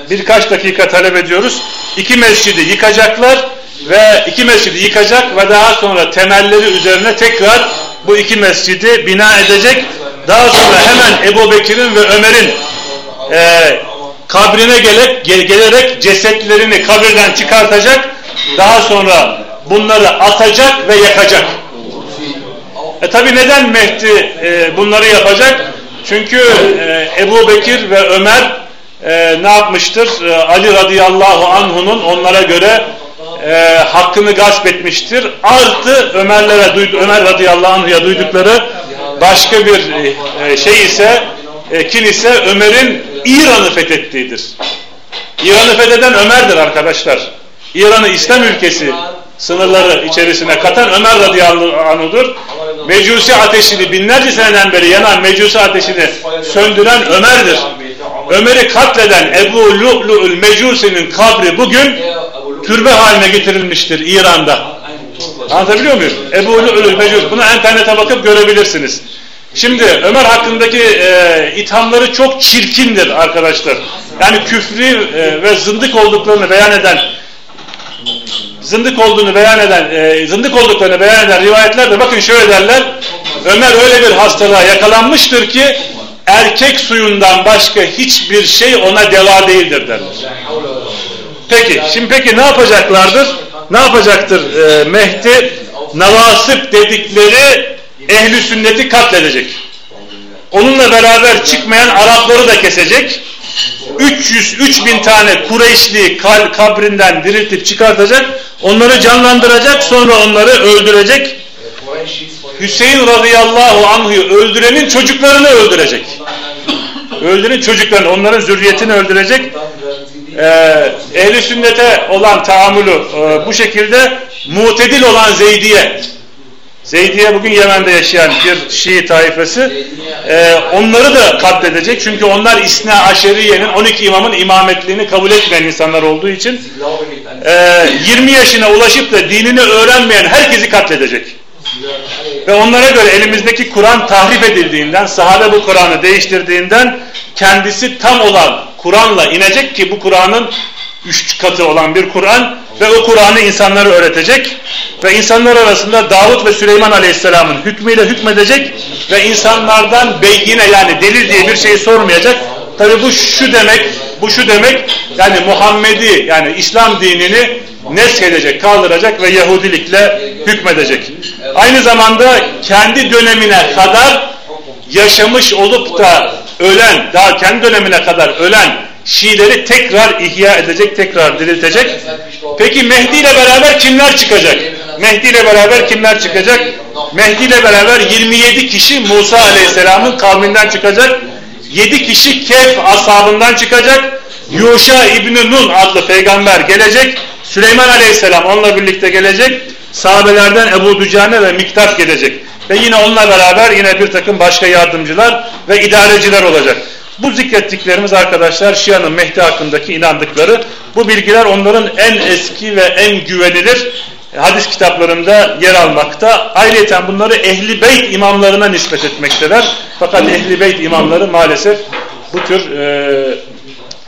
birkaç dakika talep ediyoruz. İki mescidi yıkacaklar ve iki mescidi yıkacak ve daha sonra temelleri üzerine tekrar bu iki mescidi bina edecek. Daha sonra hemen Ebu Bekir'in ve Ömer'in e, kabrine gelip, gel, gelerek cesetlerini kabirden çıkartacak. Daha sonra bunları atacak ve yakacak. E tabi neden Mehdi e, bunları yapacak? Çünkü e, Ebu Bekir ve Ömer e, ne yapmıştır? E, Ali radıyallahu anhunun onlara göre e, hakkını gasp etmiştir. Artı Ömerlere Ömer radıyallahu anh'a duydukları başka bir e, şey ise e, kin ise Ömer'in İran'ı fethettiğidir. İran'ı fetheden Ömer'dir arkadaşlar. İran'ı İslam ülkesi sınırları içerisine katan Ömer radıyallahu anhudur. Mecusi ateşini binlerce seneden beri yanan mecusi ateşini söndüren Ömer'dir. Ömer'i katleden Ebu Lu'lu'ül Mecusi'nin kabri bugün türbe haline getirilmiştir İran'da. Anlatabiliyor muyum? Ebu Lu'lu'ül Mecusi. Bunu internete bakıp görebilirsiniz. Şimdi Ömer hakkındaki e, ithamları çok çirkindir arkadaşlar. Yani küfrü e, ve zındık olduklarını beyan eden zındık olduğunu beyan eden, e, zındık olduklarını beyan eden rivayetlerde bakın şöyle derler. Ömer öyle bir hastalığa yakalanmıştır ki erkek suyundan başka hiçbir şey ona deva değildir derler. Peki, şimdi peki ne yapacaklardır? Ne yapacaktır e, Mehdi? Navasip dedikleri ehli sünneti katledecek. Onunla beraber çıkmayan Arapları da kesecek 300 bin tane Kureyşli kabrinden diriltip çıkartacak. Onları canlandıracak. Sonra onları öldürecek. Hüseyin radıyallahu anhu'yu öldürenin çocuklarını öldürecek. Öldürenin çocuklarını, onların zürriyetini öldürecek. Ee, ehli sünnete olan tahammülü e, bu şekilde mutedil olan Zeydiye Zeydiye bugün Yemen'de yaşayan bir Şii taifesi e, onları da katledecek. Çünkü onlar İsna Aşeriye'nin 12 imamın imametliğini kabul etmeyen insanlar olduğu için e, 20 yaşına ulaşıp da dinini öğrenmeyen herkesi katledecek. Ve onlara göre elimizdeki Kur'an tahrif edildiğinden, sahabe bu Kur'an'ı değiştirdiğinden kendisi tam olan Kur'an'la inecek ki bu Kur'an'ın üç katı olan bir Kur'an ve o Kur'an'ı insanlara öğretecek ve insanlar arasında Davut ve Süleyman Aleyhisselam'ın hükmüyle hükmedecek ve insanlardan beyyine yani delil diye bir şey sormayacak. Tabi bu şu demek, bu şu demek yani Muhammedi yani İslam dinini neshedecek, kaldıracak ve Yahudilikle hükmedecek. Aynı zamanda kendi dönemine kadar yaşamış olup da ölen, daha kendi dönemine kadar ölen Şiileri tekrar ihya edecek, tekrar diriltecek. Peki Mehdi ile beraber kimler çıkacak? Mehdi ile beraber kimler çıkacak? Mehdi ile beraber 27 kişi Musa Aleyhisselam'ın kavminden çıkacak. 7 kişi Kehf ashabından çıkacak. Yuşa İbni Nun adlı peygamber gelecek. Süleyman Aleyhisselam onunla birlikte gelecek. Sahabelerden Ebu Dücane ve Miktat gelecek. Ve yine onunla beraber yine bir takım başka yardımcılar ve idareciler olacak. Bu zikrettiklerimiz arkadaşlar Şia'nın Mehdi hakkındaki inandıkları. Bu bilgiler onların en eski ve en güvenilir hadis kitaplarında yer almakta. Ayrıca bunları Ehli Beyt imamlarına nispet etmekteler. Fakat Ehli Beyt imamları maalesef bu tür e,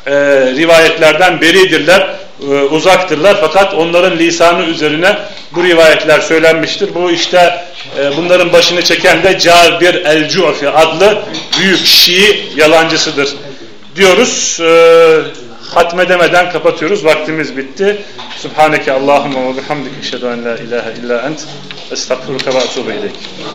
e, rivayetlerden beridirler, e, uzaktırlar. Fakat onların lisanı üzerine bu rivayetler söylenmiştir. Bu işte e, bunların başını çeken de Cabir el-Cufi adlı büyük Şii yalancısıdır diyoruz. E, hatmedemeden kapatıyoruz. Vaktimiz bitti. Subhaneke Allahümme ve bihamdik. Eşhedü en la ilahe illa ent. Estağfurullah ve.